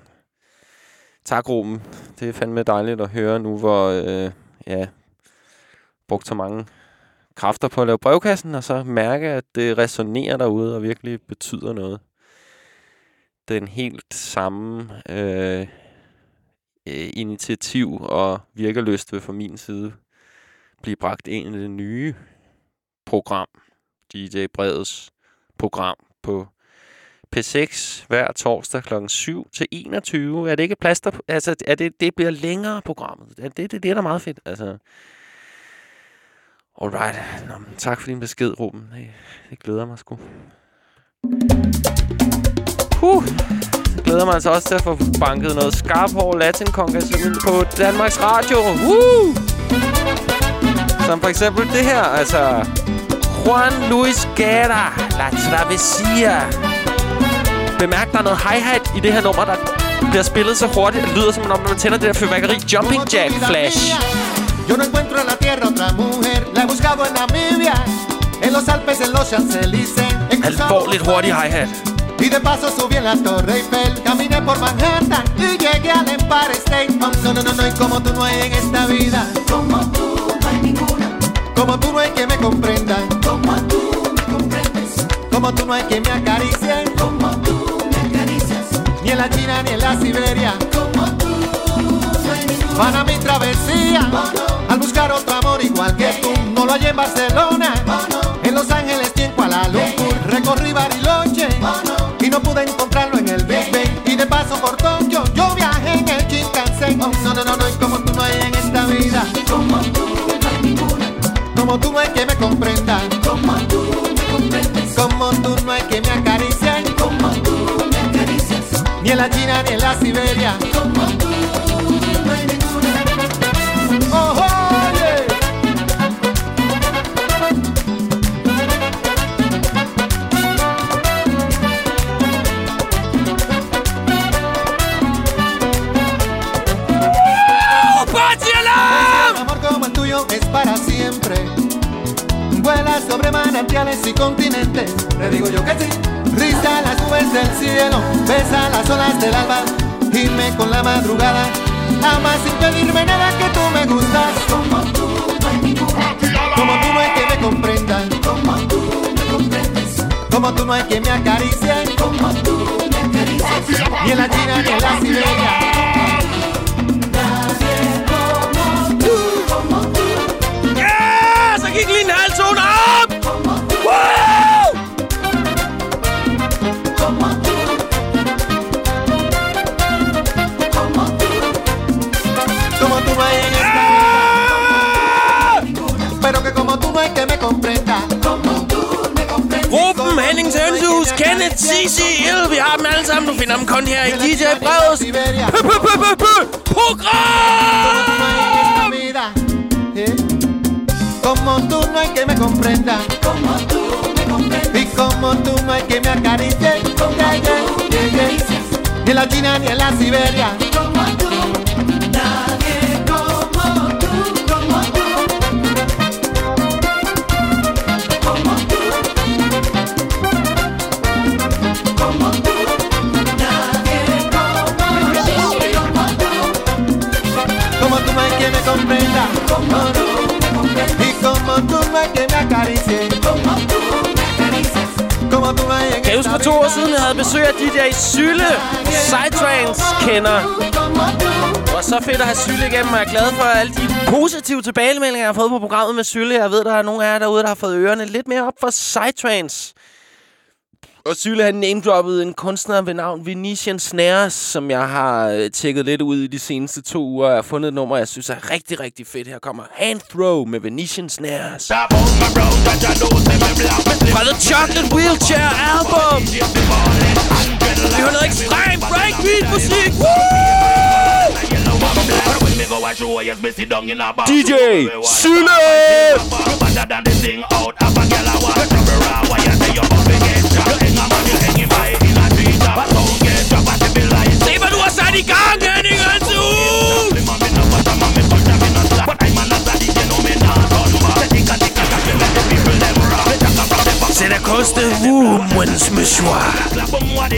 Tak, Ruben. Det er fandme dejligt at høre nu, hvor øh, ja, brugt så mange kræfter på at lave brevkassen, og så mærke, at det resonerer derude og virkelig betyder noget. Den helt samme øh, øh initiativ og virkeløst vil fra min side blive bragt ind i det nye program, DJ Breds program på P6 hver torsdag kl. 7 til 21. Er det ikke plaster? Altså, er det, det bliver længere programmet. Er det, det, det er da meget fedt. Altså, alright. Nå, men tak for din besked, Ruben. Det, det glæder mig sgu. Huh. Så glæder mig altså også til at få banket noget skarphår latin ind på Danmarks Radio. Woo! Som for eksempel det her, altså... Juan Luis Guerra, La Travesía. Bemærk, der er noget hi-hat i det her nummer, der bliver spillet så hurtigt. Det lyder som om, når man tænder det der fyrværkeri. Jumping Jack Flash. Yo no encuentro en la tierra otra mujer, la he buscado en Namibia, en los Alpes, en los Champs-Élysées, hi-hat. Y de paso subí en la Torre Eiffel, caminé por Manhattan y llegué al Empire State. Oh, no, no, no, no, y como tú no hay en esta vida. Como tú no hay ninguna. Como tú no hay que me comprenda. Como tú me comprendes. Como tú no hay que me acaricie. Como tú me acaricias. Ni en la China ni en la Siberia. Como tú no hay ninguna. Para mi travesía, la China ni en la Siberia, como tú no hay ninguna. Oh. Un amor como el tuyo es para siempre. Vuela sobre manantiales y continentes. Le digo yo que sí. Risa las nubes del cielo. Besa las olas del alba. Gime con la madrugada. Ama sin pedirme nada que tú me gustas. Como tú no hay ninguna. Como tú no hay que me comprendan. Como tú me comprendes. Como tú no hay que me acaricien. Como tú me acaricias. Ni en la China ni en la Siberia. Tønshus, Kenneth, Sisi, Il, vi har dem alle sammen. Du finder dem kun her i DJ Breds program! vida. Como tú no hay que me comprenda. Como tú me comprendes. Y como tú no hay que me acaricie. Como tú me acaricias. Ni en la China ni en la Siberia. Kan jeg huske for to år siden, jeg havde besøg af de der Sylle Psytrance-kender? Det var så fedt at have Sylle igennem, og jeg er glad for alle de positive tilbagemeldinger, jeg har fået på programmet med Sylle. Jeg ved, der er nogle af jer derude, der har fået ørerne lidt mere op for Psytrance. Og Sylle har name-droppet en kunstner ved navn Venetian Snares, som jeg har øh, tjekket lidt ud i de seneste to uger. Jeg har fundet et nummer, jeg synes er rigtig, rigtig fedt. Her kommer Hand Throw med Venetian Snares. Fra The Chocolate Wheelchair Album. Vi hører noget ekstrem breakbeat-musik. DJ Johnny Guns! Sylle! the womb once mouchoir.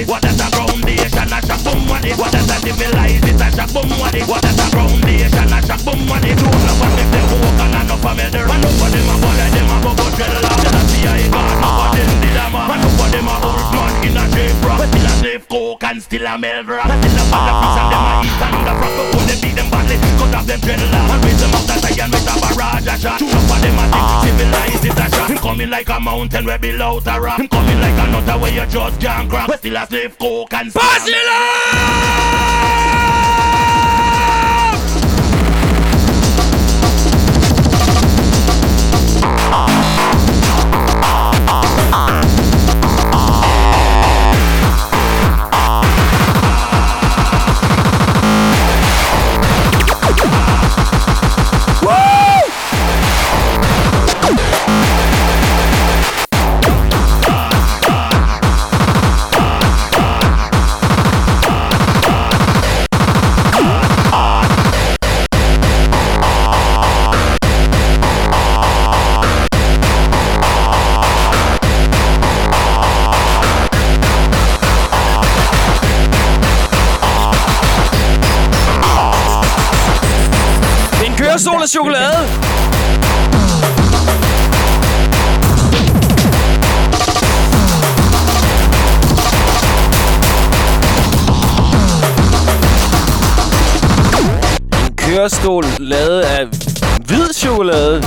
What is a foundation? A what. What a it? A what. A foundation? A shock boom what what they walk and. And over them a a go a God. Now what them a man. And a in a still a coke and still a rock. Still a of and them a eat and the when they beat them badly, cut off them dreadlock. And raise them up that iron with a barrage a shot. Two of them a think a shot. Coming like a mountain where below the rock. Him coming like another way you just can't crack. But still a slave coke and still med chokolade. En kørestol lavet af hvid chokolade.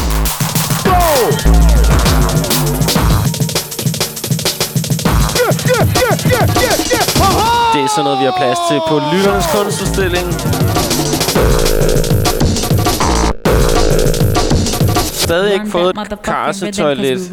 Det er sådan noget, vi har plads til på Lytternes kunstudstilling. Stadig ikke fået et karsetoilet.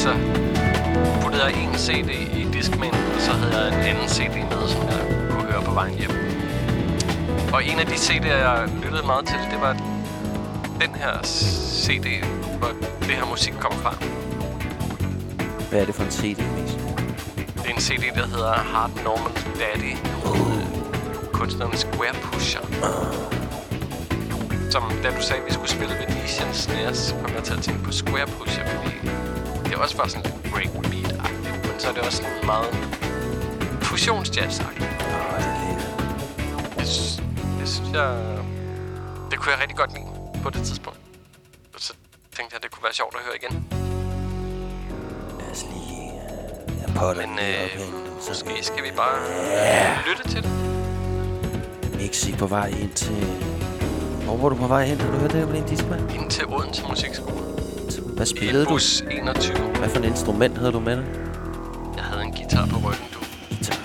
Så puttede jeg en CD i Discman, og så havde jeg en anden CD med, som jeg kunne høre på vejen hjem. Og en af de CD'er, jeg lyttede meget til, det var den her CD, hvor det her musik kom fra. Hvad er det for en CD, Mix? Det er en CD, der hedder Hard Normal Daddy. Uh. Kunstneren Square Pusher. Som da du sagde, at vi skulle spille Venetian Snares, kom jeg til at tænke på Square Pusher, fordi det er også bare sådan lidt breakbeat-agtigt. Men så er det også sådan meget fusionsjazz-agtigt. Det, sy- det synes jeg... Det kunne jeg rigtig godt lide på det tidspunkt. Og så tænkte jeg, det kunne være sjovt at høre igen. Lad os lige... Jeg potter Men øh, måske skal vi bare lytte til det. Mixi på vej ind til... Hvor var du på vej hen? Har du hørt det på din Discman? Ind til Odense Musikskole. Hvad spillede I du? bus 21. Hvad for et instrument havde du med dig? Jeg havde en guitar på ryggen, du. Guitar.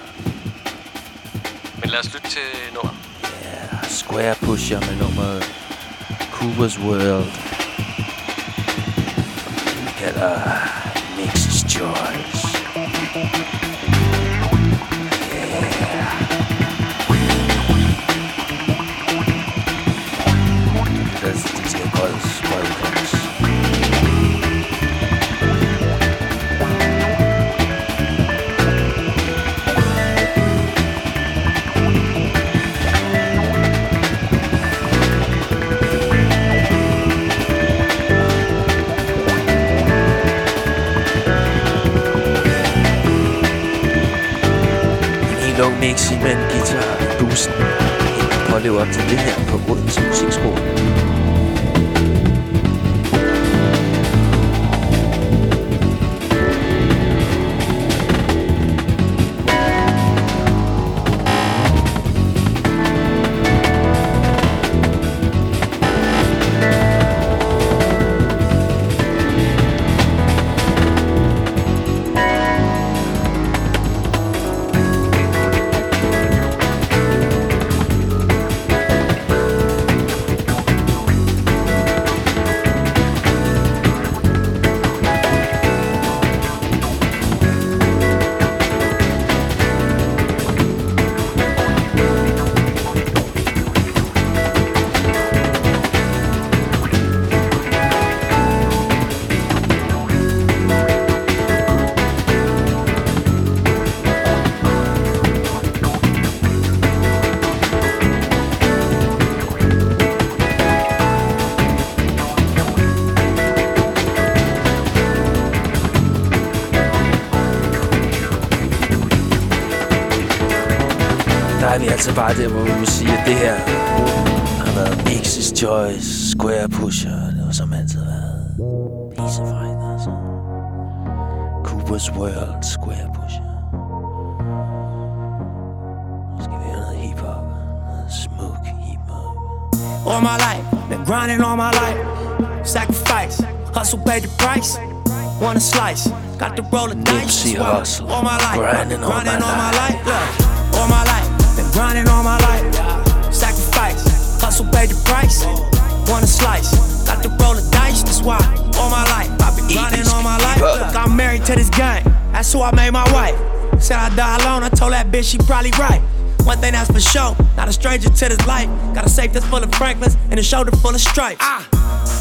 Men lad os lytte til nummeret. Square Pusher med nummeret Cooper's World. Vi kalder Mix's Choice. Med en guitar i bussen. Jeg prøver at leve op til det her på Odense Musikskole. Altså bare der, hvor vi må sige, at det her har været Mix's Choice, Square Pusher. Det var som altid været pisefejt, altså. Cooper's World, Square Pusher. Nu skal vi høre noget hiphop. Noget smuk hiphop. All my life, been grinding all my life. Sacrifice, hustle, pay the price. Want a slice, got to roll the dice. Nipsey. Hussle, all my life, grinding all my all my life. Grinding all my life. Sacrifice, hustle, pay the price. Want a slice, got to roll the dice. That's why all my life I've been grinding all my life. Look, I'm married to this gang. That's who I made my wife. Said I die alone. I told that bitch she probably right. One thing that's for sure, not a stranger to this life. Got a safe that's full of Franklins and a shoulder full of stripes. I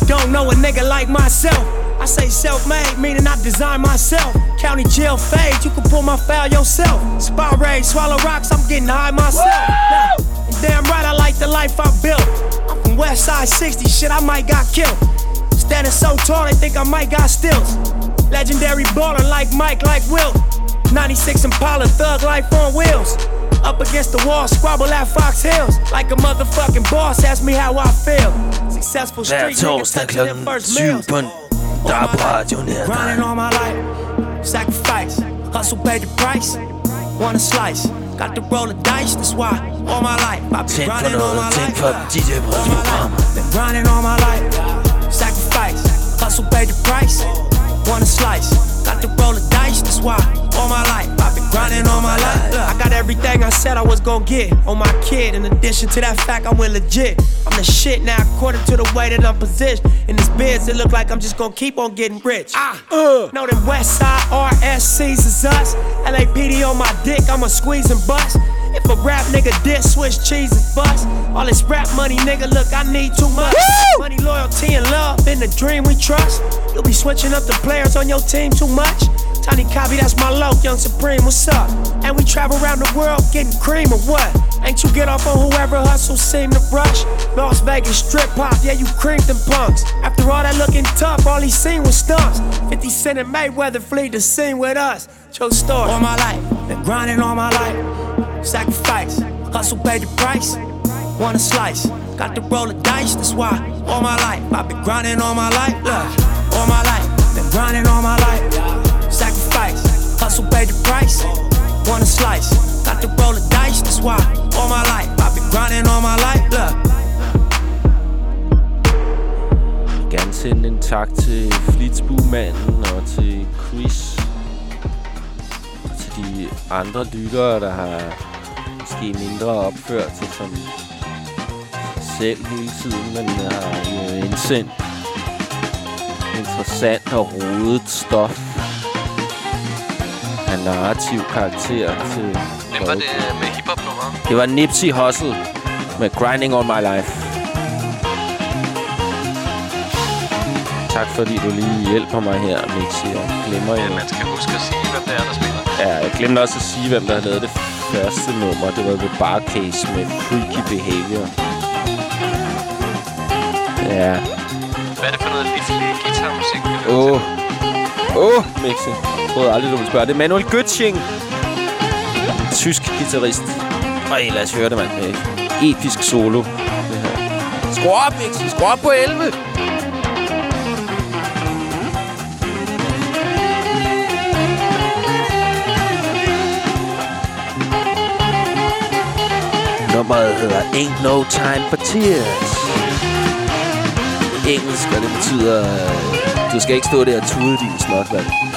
don't know a nigga like myself. I say self-made, meaning I design myself. County jail fade, you can pull my foul yourself. Spot raid, swallow rocks, I'm getting high myself. Nah, damn right, I like the life I built. I'm from West Side 60, shit, I might got killed. Standing so tall, they think I might got stills. Legendary baller like Mike, like Will. 96 Impala, thug life on wheels. Up against the wall, squabble at Fox Hills. Like a motherfucking boss, ask me how I feel. Successful street niggas touching their first meals. Der på radioen her. Grinding all my life, sacrifice, hustle pay the price. Want a slice, got to roll the dice, that's why all my life I've been grinding all my life. DJ. Been grinding all my life, sacrifice, hustle pay the price. Want a slice, got to roll the dice, that's why all my life I've been grinding all my life. I got everything I said I was gonna get on my kid. In addition to that fact, I went legit. I'm the shit now, according to the way that I'm positioned. In this biz, it look like I'm just gonna keep on getting rich. Ah, uh, know them West Side RSCs is us. LAPD on my dick, I'ma squeeze and bust. If a rap nigga diss, switch cheese is bust. All this rap money, nigga, look, I need too much. Money, loyalty, and love in the dream we trust. You'll be switching up the players on your team too much. Tiny copy, that's my low, young supreme, what's up? And we travel around the world getting cream or what? Ain't you get off on whoever hustle seem to rush? Las Vegas strip pop, yeah, you creamed them punks. After all that looking tough, all he seen was stunts. 50 Cent and Mayweather flee the scene with us. True story. All my life, been grinding all my life. Sacrifice, hustle pay the price. Want a slice, got to roll the dice, that's why all my life I've been grinding all my life. Look, all my life, been grinding all my life. Sacrifice, hustle pay the price. Want a slice, got to roll the dice, that's why all my life I've been grinding all my life. Look. Gerne sende en tak til Flitsbumanden og til Chris. Og til de andre lyttere, der har måske mindre opført som selv hele tiden, men har jo indsendt interessant og rodet stof af narrativ karakter til Hvem var det med hiphop-nummeret? Det var Nipsey Hussle med Grinding All My Life. Tak fordi du lige hjælper mig her, Mixi. Jeg glemmer jo... Man skal huske at sige, hvem det er, der spiller. Ja, jeg glemte også at sige, hvem der havde lavet det første nummer. Det var The Barcase med Freaky Behavior. Ja. Hvad er det for noget liflig guitarmusik? Åh. Oh. Åh, oh, Mixi. Jeg troede aldrig, du ville spørge. Det er Manuel Götzing. Tysk guitarist. Ej, lad os høre det, mand. Episk solo. Skru op, Mixi. Skru op på 11. Nummeret hedder Ain't No Time for Tears. Engelsk, og det betyder... Øh, du skal ikke stå der og tude din snot, snotvand.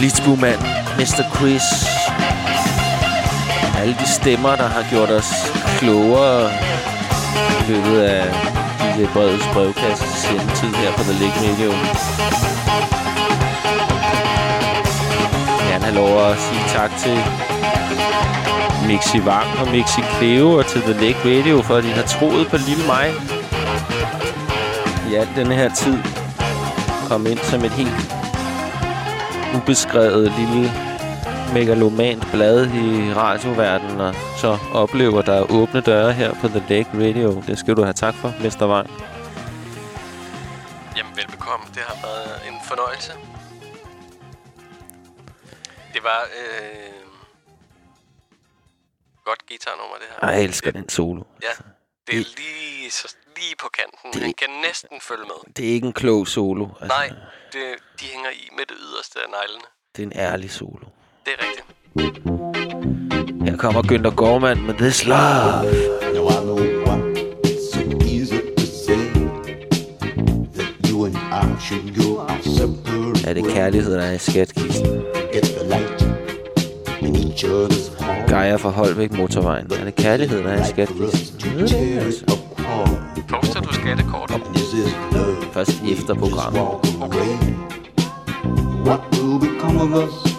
Flitsbumand, Mr. Chris. Alle de stemmer, der har gjort os klogere i løbet af DJ Breds brevkasse hjemmetid her på The Lake Radio. Jeg vil gerne have lov at sige tak til Mixi Wang og Mixi Cleo og til The Lake Radio, for at de har troet på lille mig. I al denne her tid kom ind som et helt ubeskrevet lille megalomant blad i radioverdenen, og så oplever der er åbne døre her på The Lake Radio. Det skal du have tak for, Mr. Wang. Jamen, velbekomme. Det har været en fornøjelse. Det var øh, godt guitarnummer, det her. Jeg elsker den solo. Ja, det er lige, så, lige på kanten. Det- Han kan næsten følge med. Det er ikke en klog solo. Altså, Nej, det, de hænger i med det yderste af neglene. Det er en ærlig solo. Det er rigtigt. Her kommer Günther Gormand med This Love. Now I know why it's so easy to say that you and I should go our separate Er det kærlighed, der er i skatkisten? Get the light Gejer fra Holbæk Motorvejen. Er det kærlighed, der er ikke, altså. Poster du skattekort? Først efter programmet. Okay. What will become of us?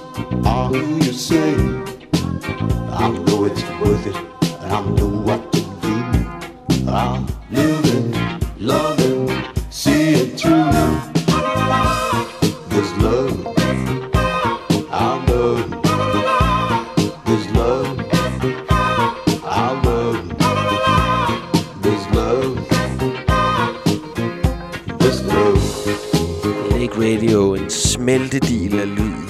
Are who you say? I know it's worth it, and I know what to do. It, love it, see it through. Lake Radio, en smeltedil af lyd.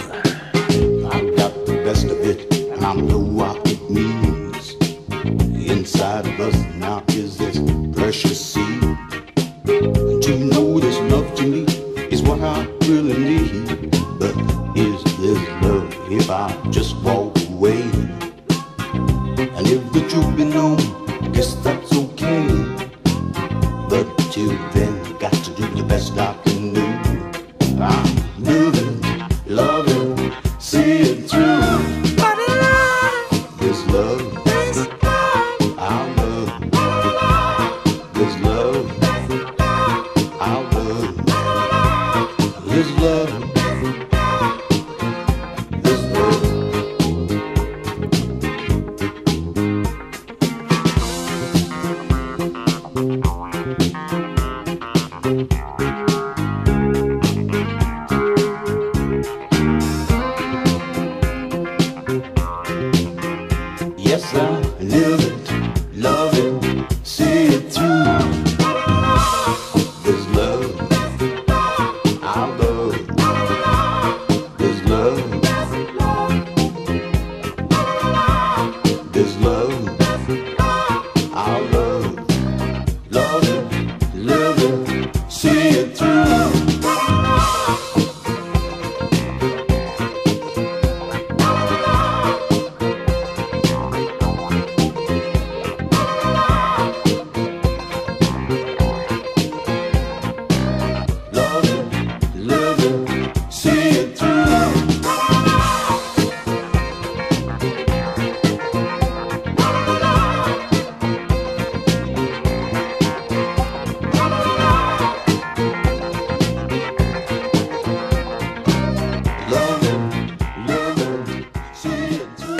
I've got the best of it, and I know what it means. Inside of us now is this precious seed. To know this love to me is what I really need. But is this love if I just walk away? And if the truth be known, guess that's okay. But till then,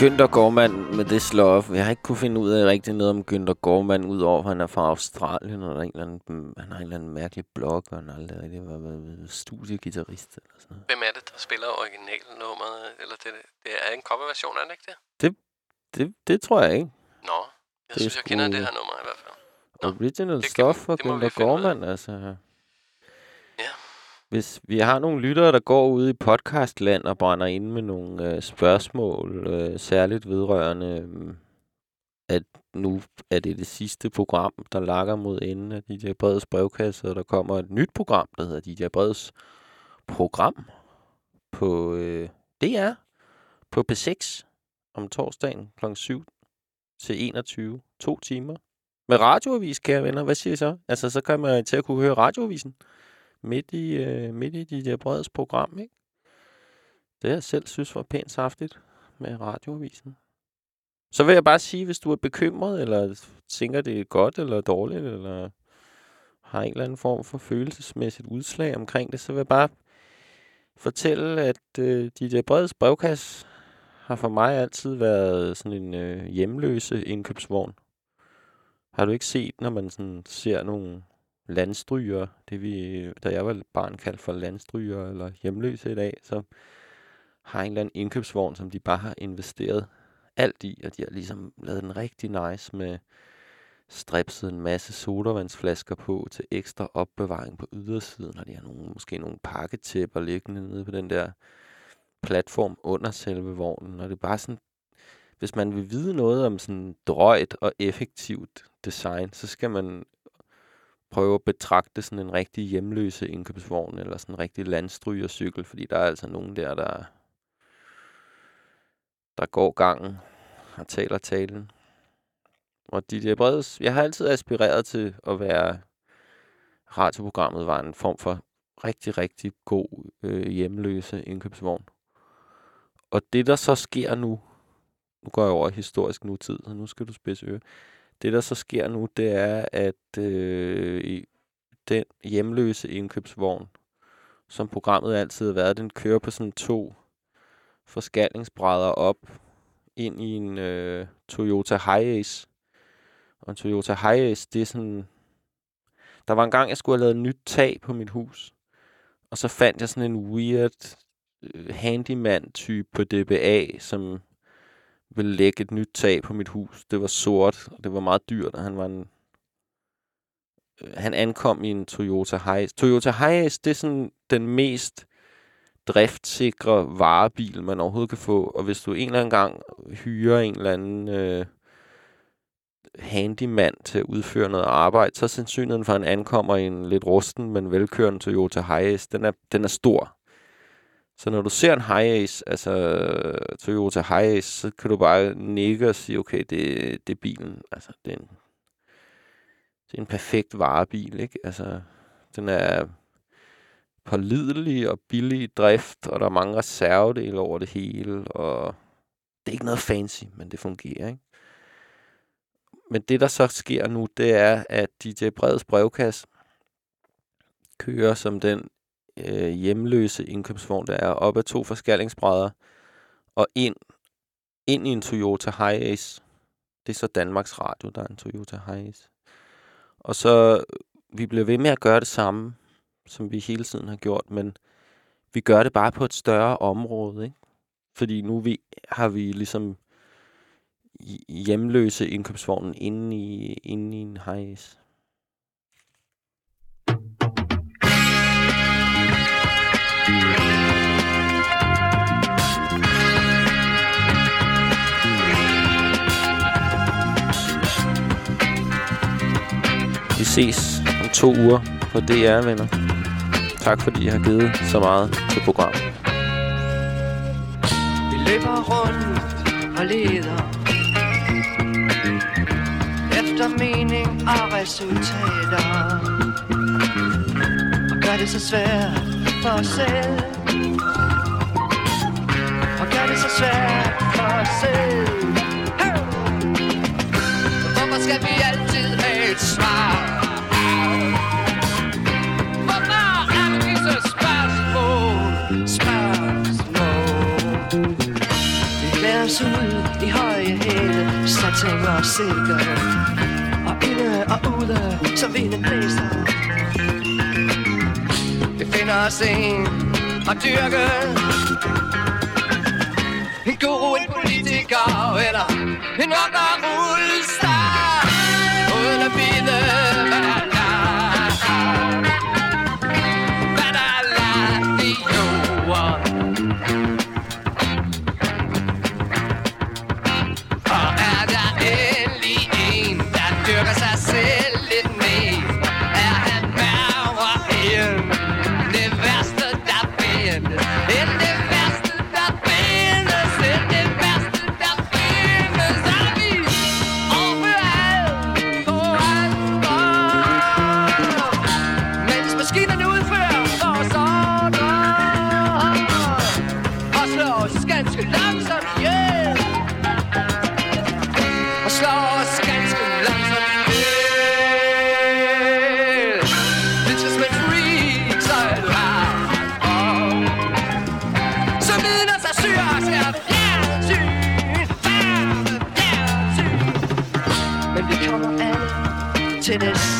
Günther Gormand med This Love. Jeg har ikke kunne finde ud af rigtig noget om Günther Gormand, udover at han er fra Australien, og der er en eller anden, han har en eller anden mærkelig blog, og han har aldrig rigtig været, studiegitarrist eller sådan noget. Hvem er det, der spiller originalnummeret? Eller det, det er en coverversion, er det ikke det? Det, det, det tror jeg ikke. Nå, jeg Det synes, jeg kender det her nummer i hvert fald. Original stuff for det må vi Günther. Gormand, altså. Hvis vi har nogle lyttere, der går ud i podcastland og brænder ind med nogle øh, spørgsmål, øh, særligt vedrørende, øh, at nu er det det sidste program, der lakker mod enden af DJ Breds brevkasse, og der kommer et nyt program, der hedder DJ Breds program på øh, DR på P6 om torsdagen kl. 7 til 21. To timer. Med radioavis, kære venner. Hvad siger I så? Altså, så kan man til at kunne høre radioavisen midt i, øh, midt i de der breds program, ikke? Det jeg selv synes var pænt saftigt med radioavisen. Så vil jeg bare sige, hvis du er bekymret, eller tænker, det er godt eller dårligt, eller har en eller anden form for følelsesmæssigt udslag omkring det, så vil jeg bare fortælle, at øh, DJ Breds brevkasse har for mig altid været sådan en øh, hjemløse indkøbsvogn. Har du ikke set, når man sådan ser nogle landstryger, det vi, da jeg var barn kaldte for landstryger eller hjemløse i dag, så har en eller anden indkøbsvogn, som de bare har investeret alt i, og de har ligesom lavet den rigtig nice med stripset en masse sodavandsflasker på til ekstra opbevaring på ydersiden, og de har nogle, måske nogle pakketæpper liggende nede på den der platform under selve vognen, og det er bare sådan, hvis man vil vide noget om sådan drøjt og effektivt design, så skal man prøve at betragte sådan en rigtig hjemløse indkøbsvogn, eller sådan en rigtig landstrygercykel, fordi der er altså nogen der, der, der går gangen og taler talen. Og DJ Breds, jeg har altid aspireret til at være, radioprogrammet var en form for rigtig, rigtig god øh, hjemløse indkøbsvogn. Og det, der så sker nu, nu går jeg over i historisk nutid, så nu skal du spidse øre. Det, der så sker nu, det er, at øh, i den hjemløse indkøbsvogn, som programmet altid har været, den kører på sådan to forskallingsbrædder op ind i en øh, Toyota Hiace. Og en Toyota Hiace, det er sådan... Der var en gang, jeg skulle have lavet nyt tag på mit hus. Og så fandt jeg sådan en weird øh, handyman-type på DBA, som ville lægge et nyt tag på mit hus. Det var sort, og det var meget dyrt, og han var en... Øh, han ankom i en Toyota Hiace. Toyota Hiace, det er sådan den mest driftsikre varebil, man overhovedet kan få. Og hvis du en eller anden gang hyrer en eller anden øh, handyman til at udføre noget arbejde, så er sandsynligheden for, at han ankommer i en lidt rusten, men velkørende Toyota Hiace, den er, den er stor. Så når du ser en Hiace, altså Toyota Hiace, så kan du bare nikke og sige, okay, det, det er bilen. Altså, det er en, det er en perfekt varebil, ikke? Altså, den er pålidelig og billig i drift, og der er mange reservedele over det hele, og det er ikke noget fancy, men det fungerer, ikke? Men det, der så sker nu, det er, at DJ Breds brevkasse kører som den øh, hjemløse indkøbsvogn, der er op ad to forskallingsbrædder, og ind, ind i en Toyota Hiace. Det er så Danmarks Radio, der er en Toyota Hiace. Og så, øh, vi bliver ved med at gøre det samme, som vi hele tiden har gjort, men vi gør det bare på et større område, ikke? Fordi nu vi, har vi ligesom hjemløse indkøbsvognen inde i, inde i en Hiace. Vi ses om to uger på DR, venner. Tak fordi I har givet så meget til programmet. Vi løber rundt og leder Efter mening og resultater Og gør det så svært for os selv Og gør det så svært for os selv Hey! Hvorfor skal vi altid have et svar? Ting og silke Og inde og ude, så vinden blæser. Vi finder os en og dyrke. En guru, en politiker Eller en rock'n'roll-star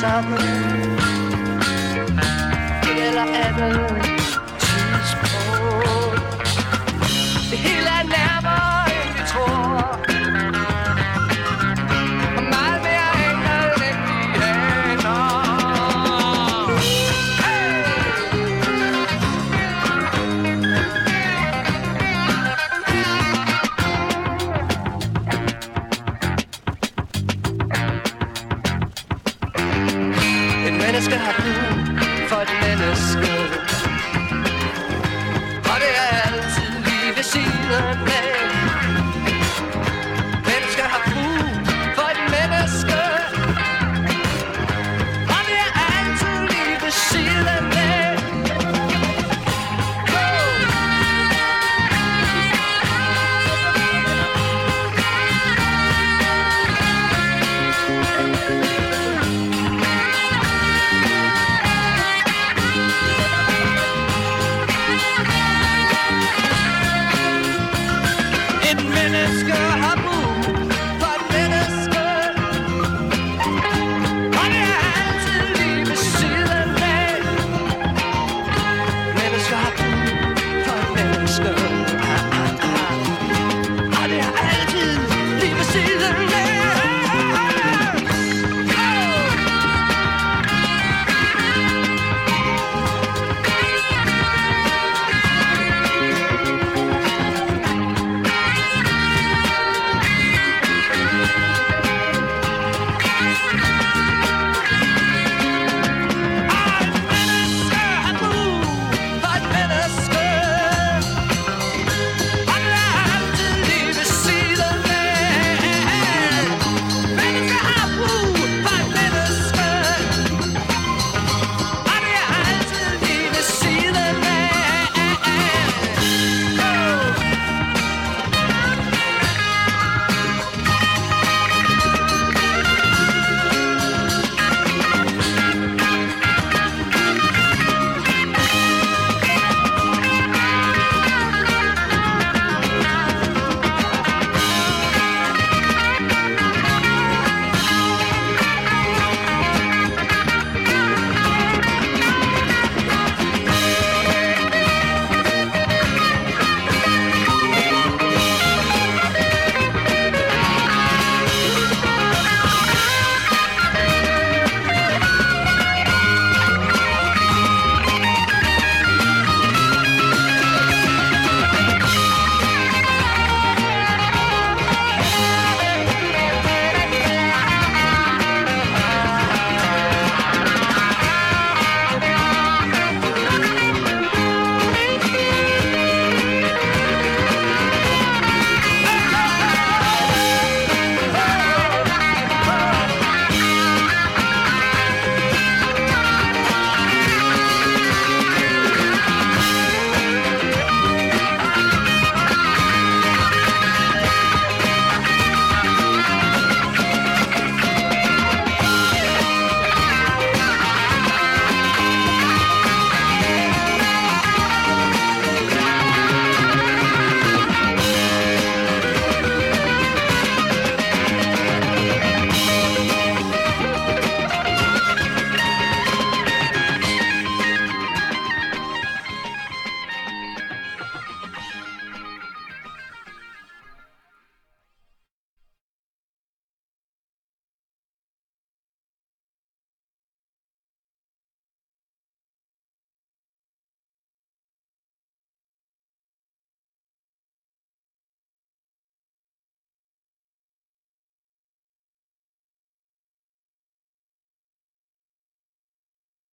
til det samme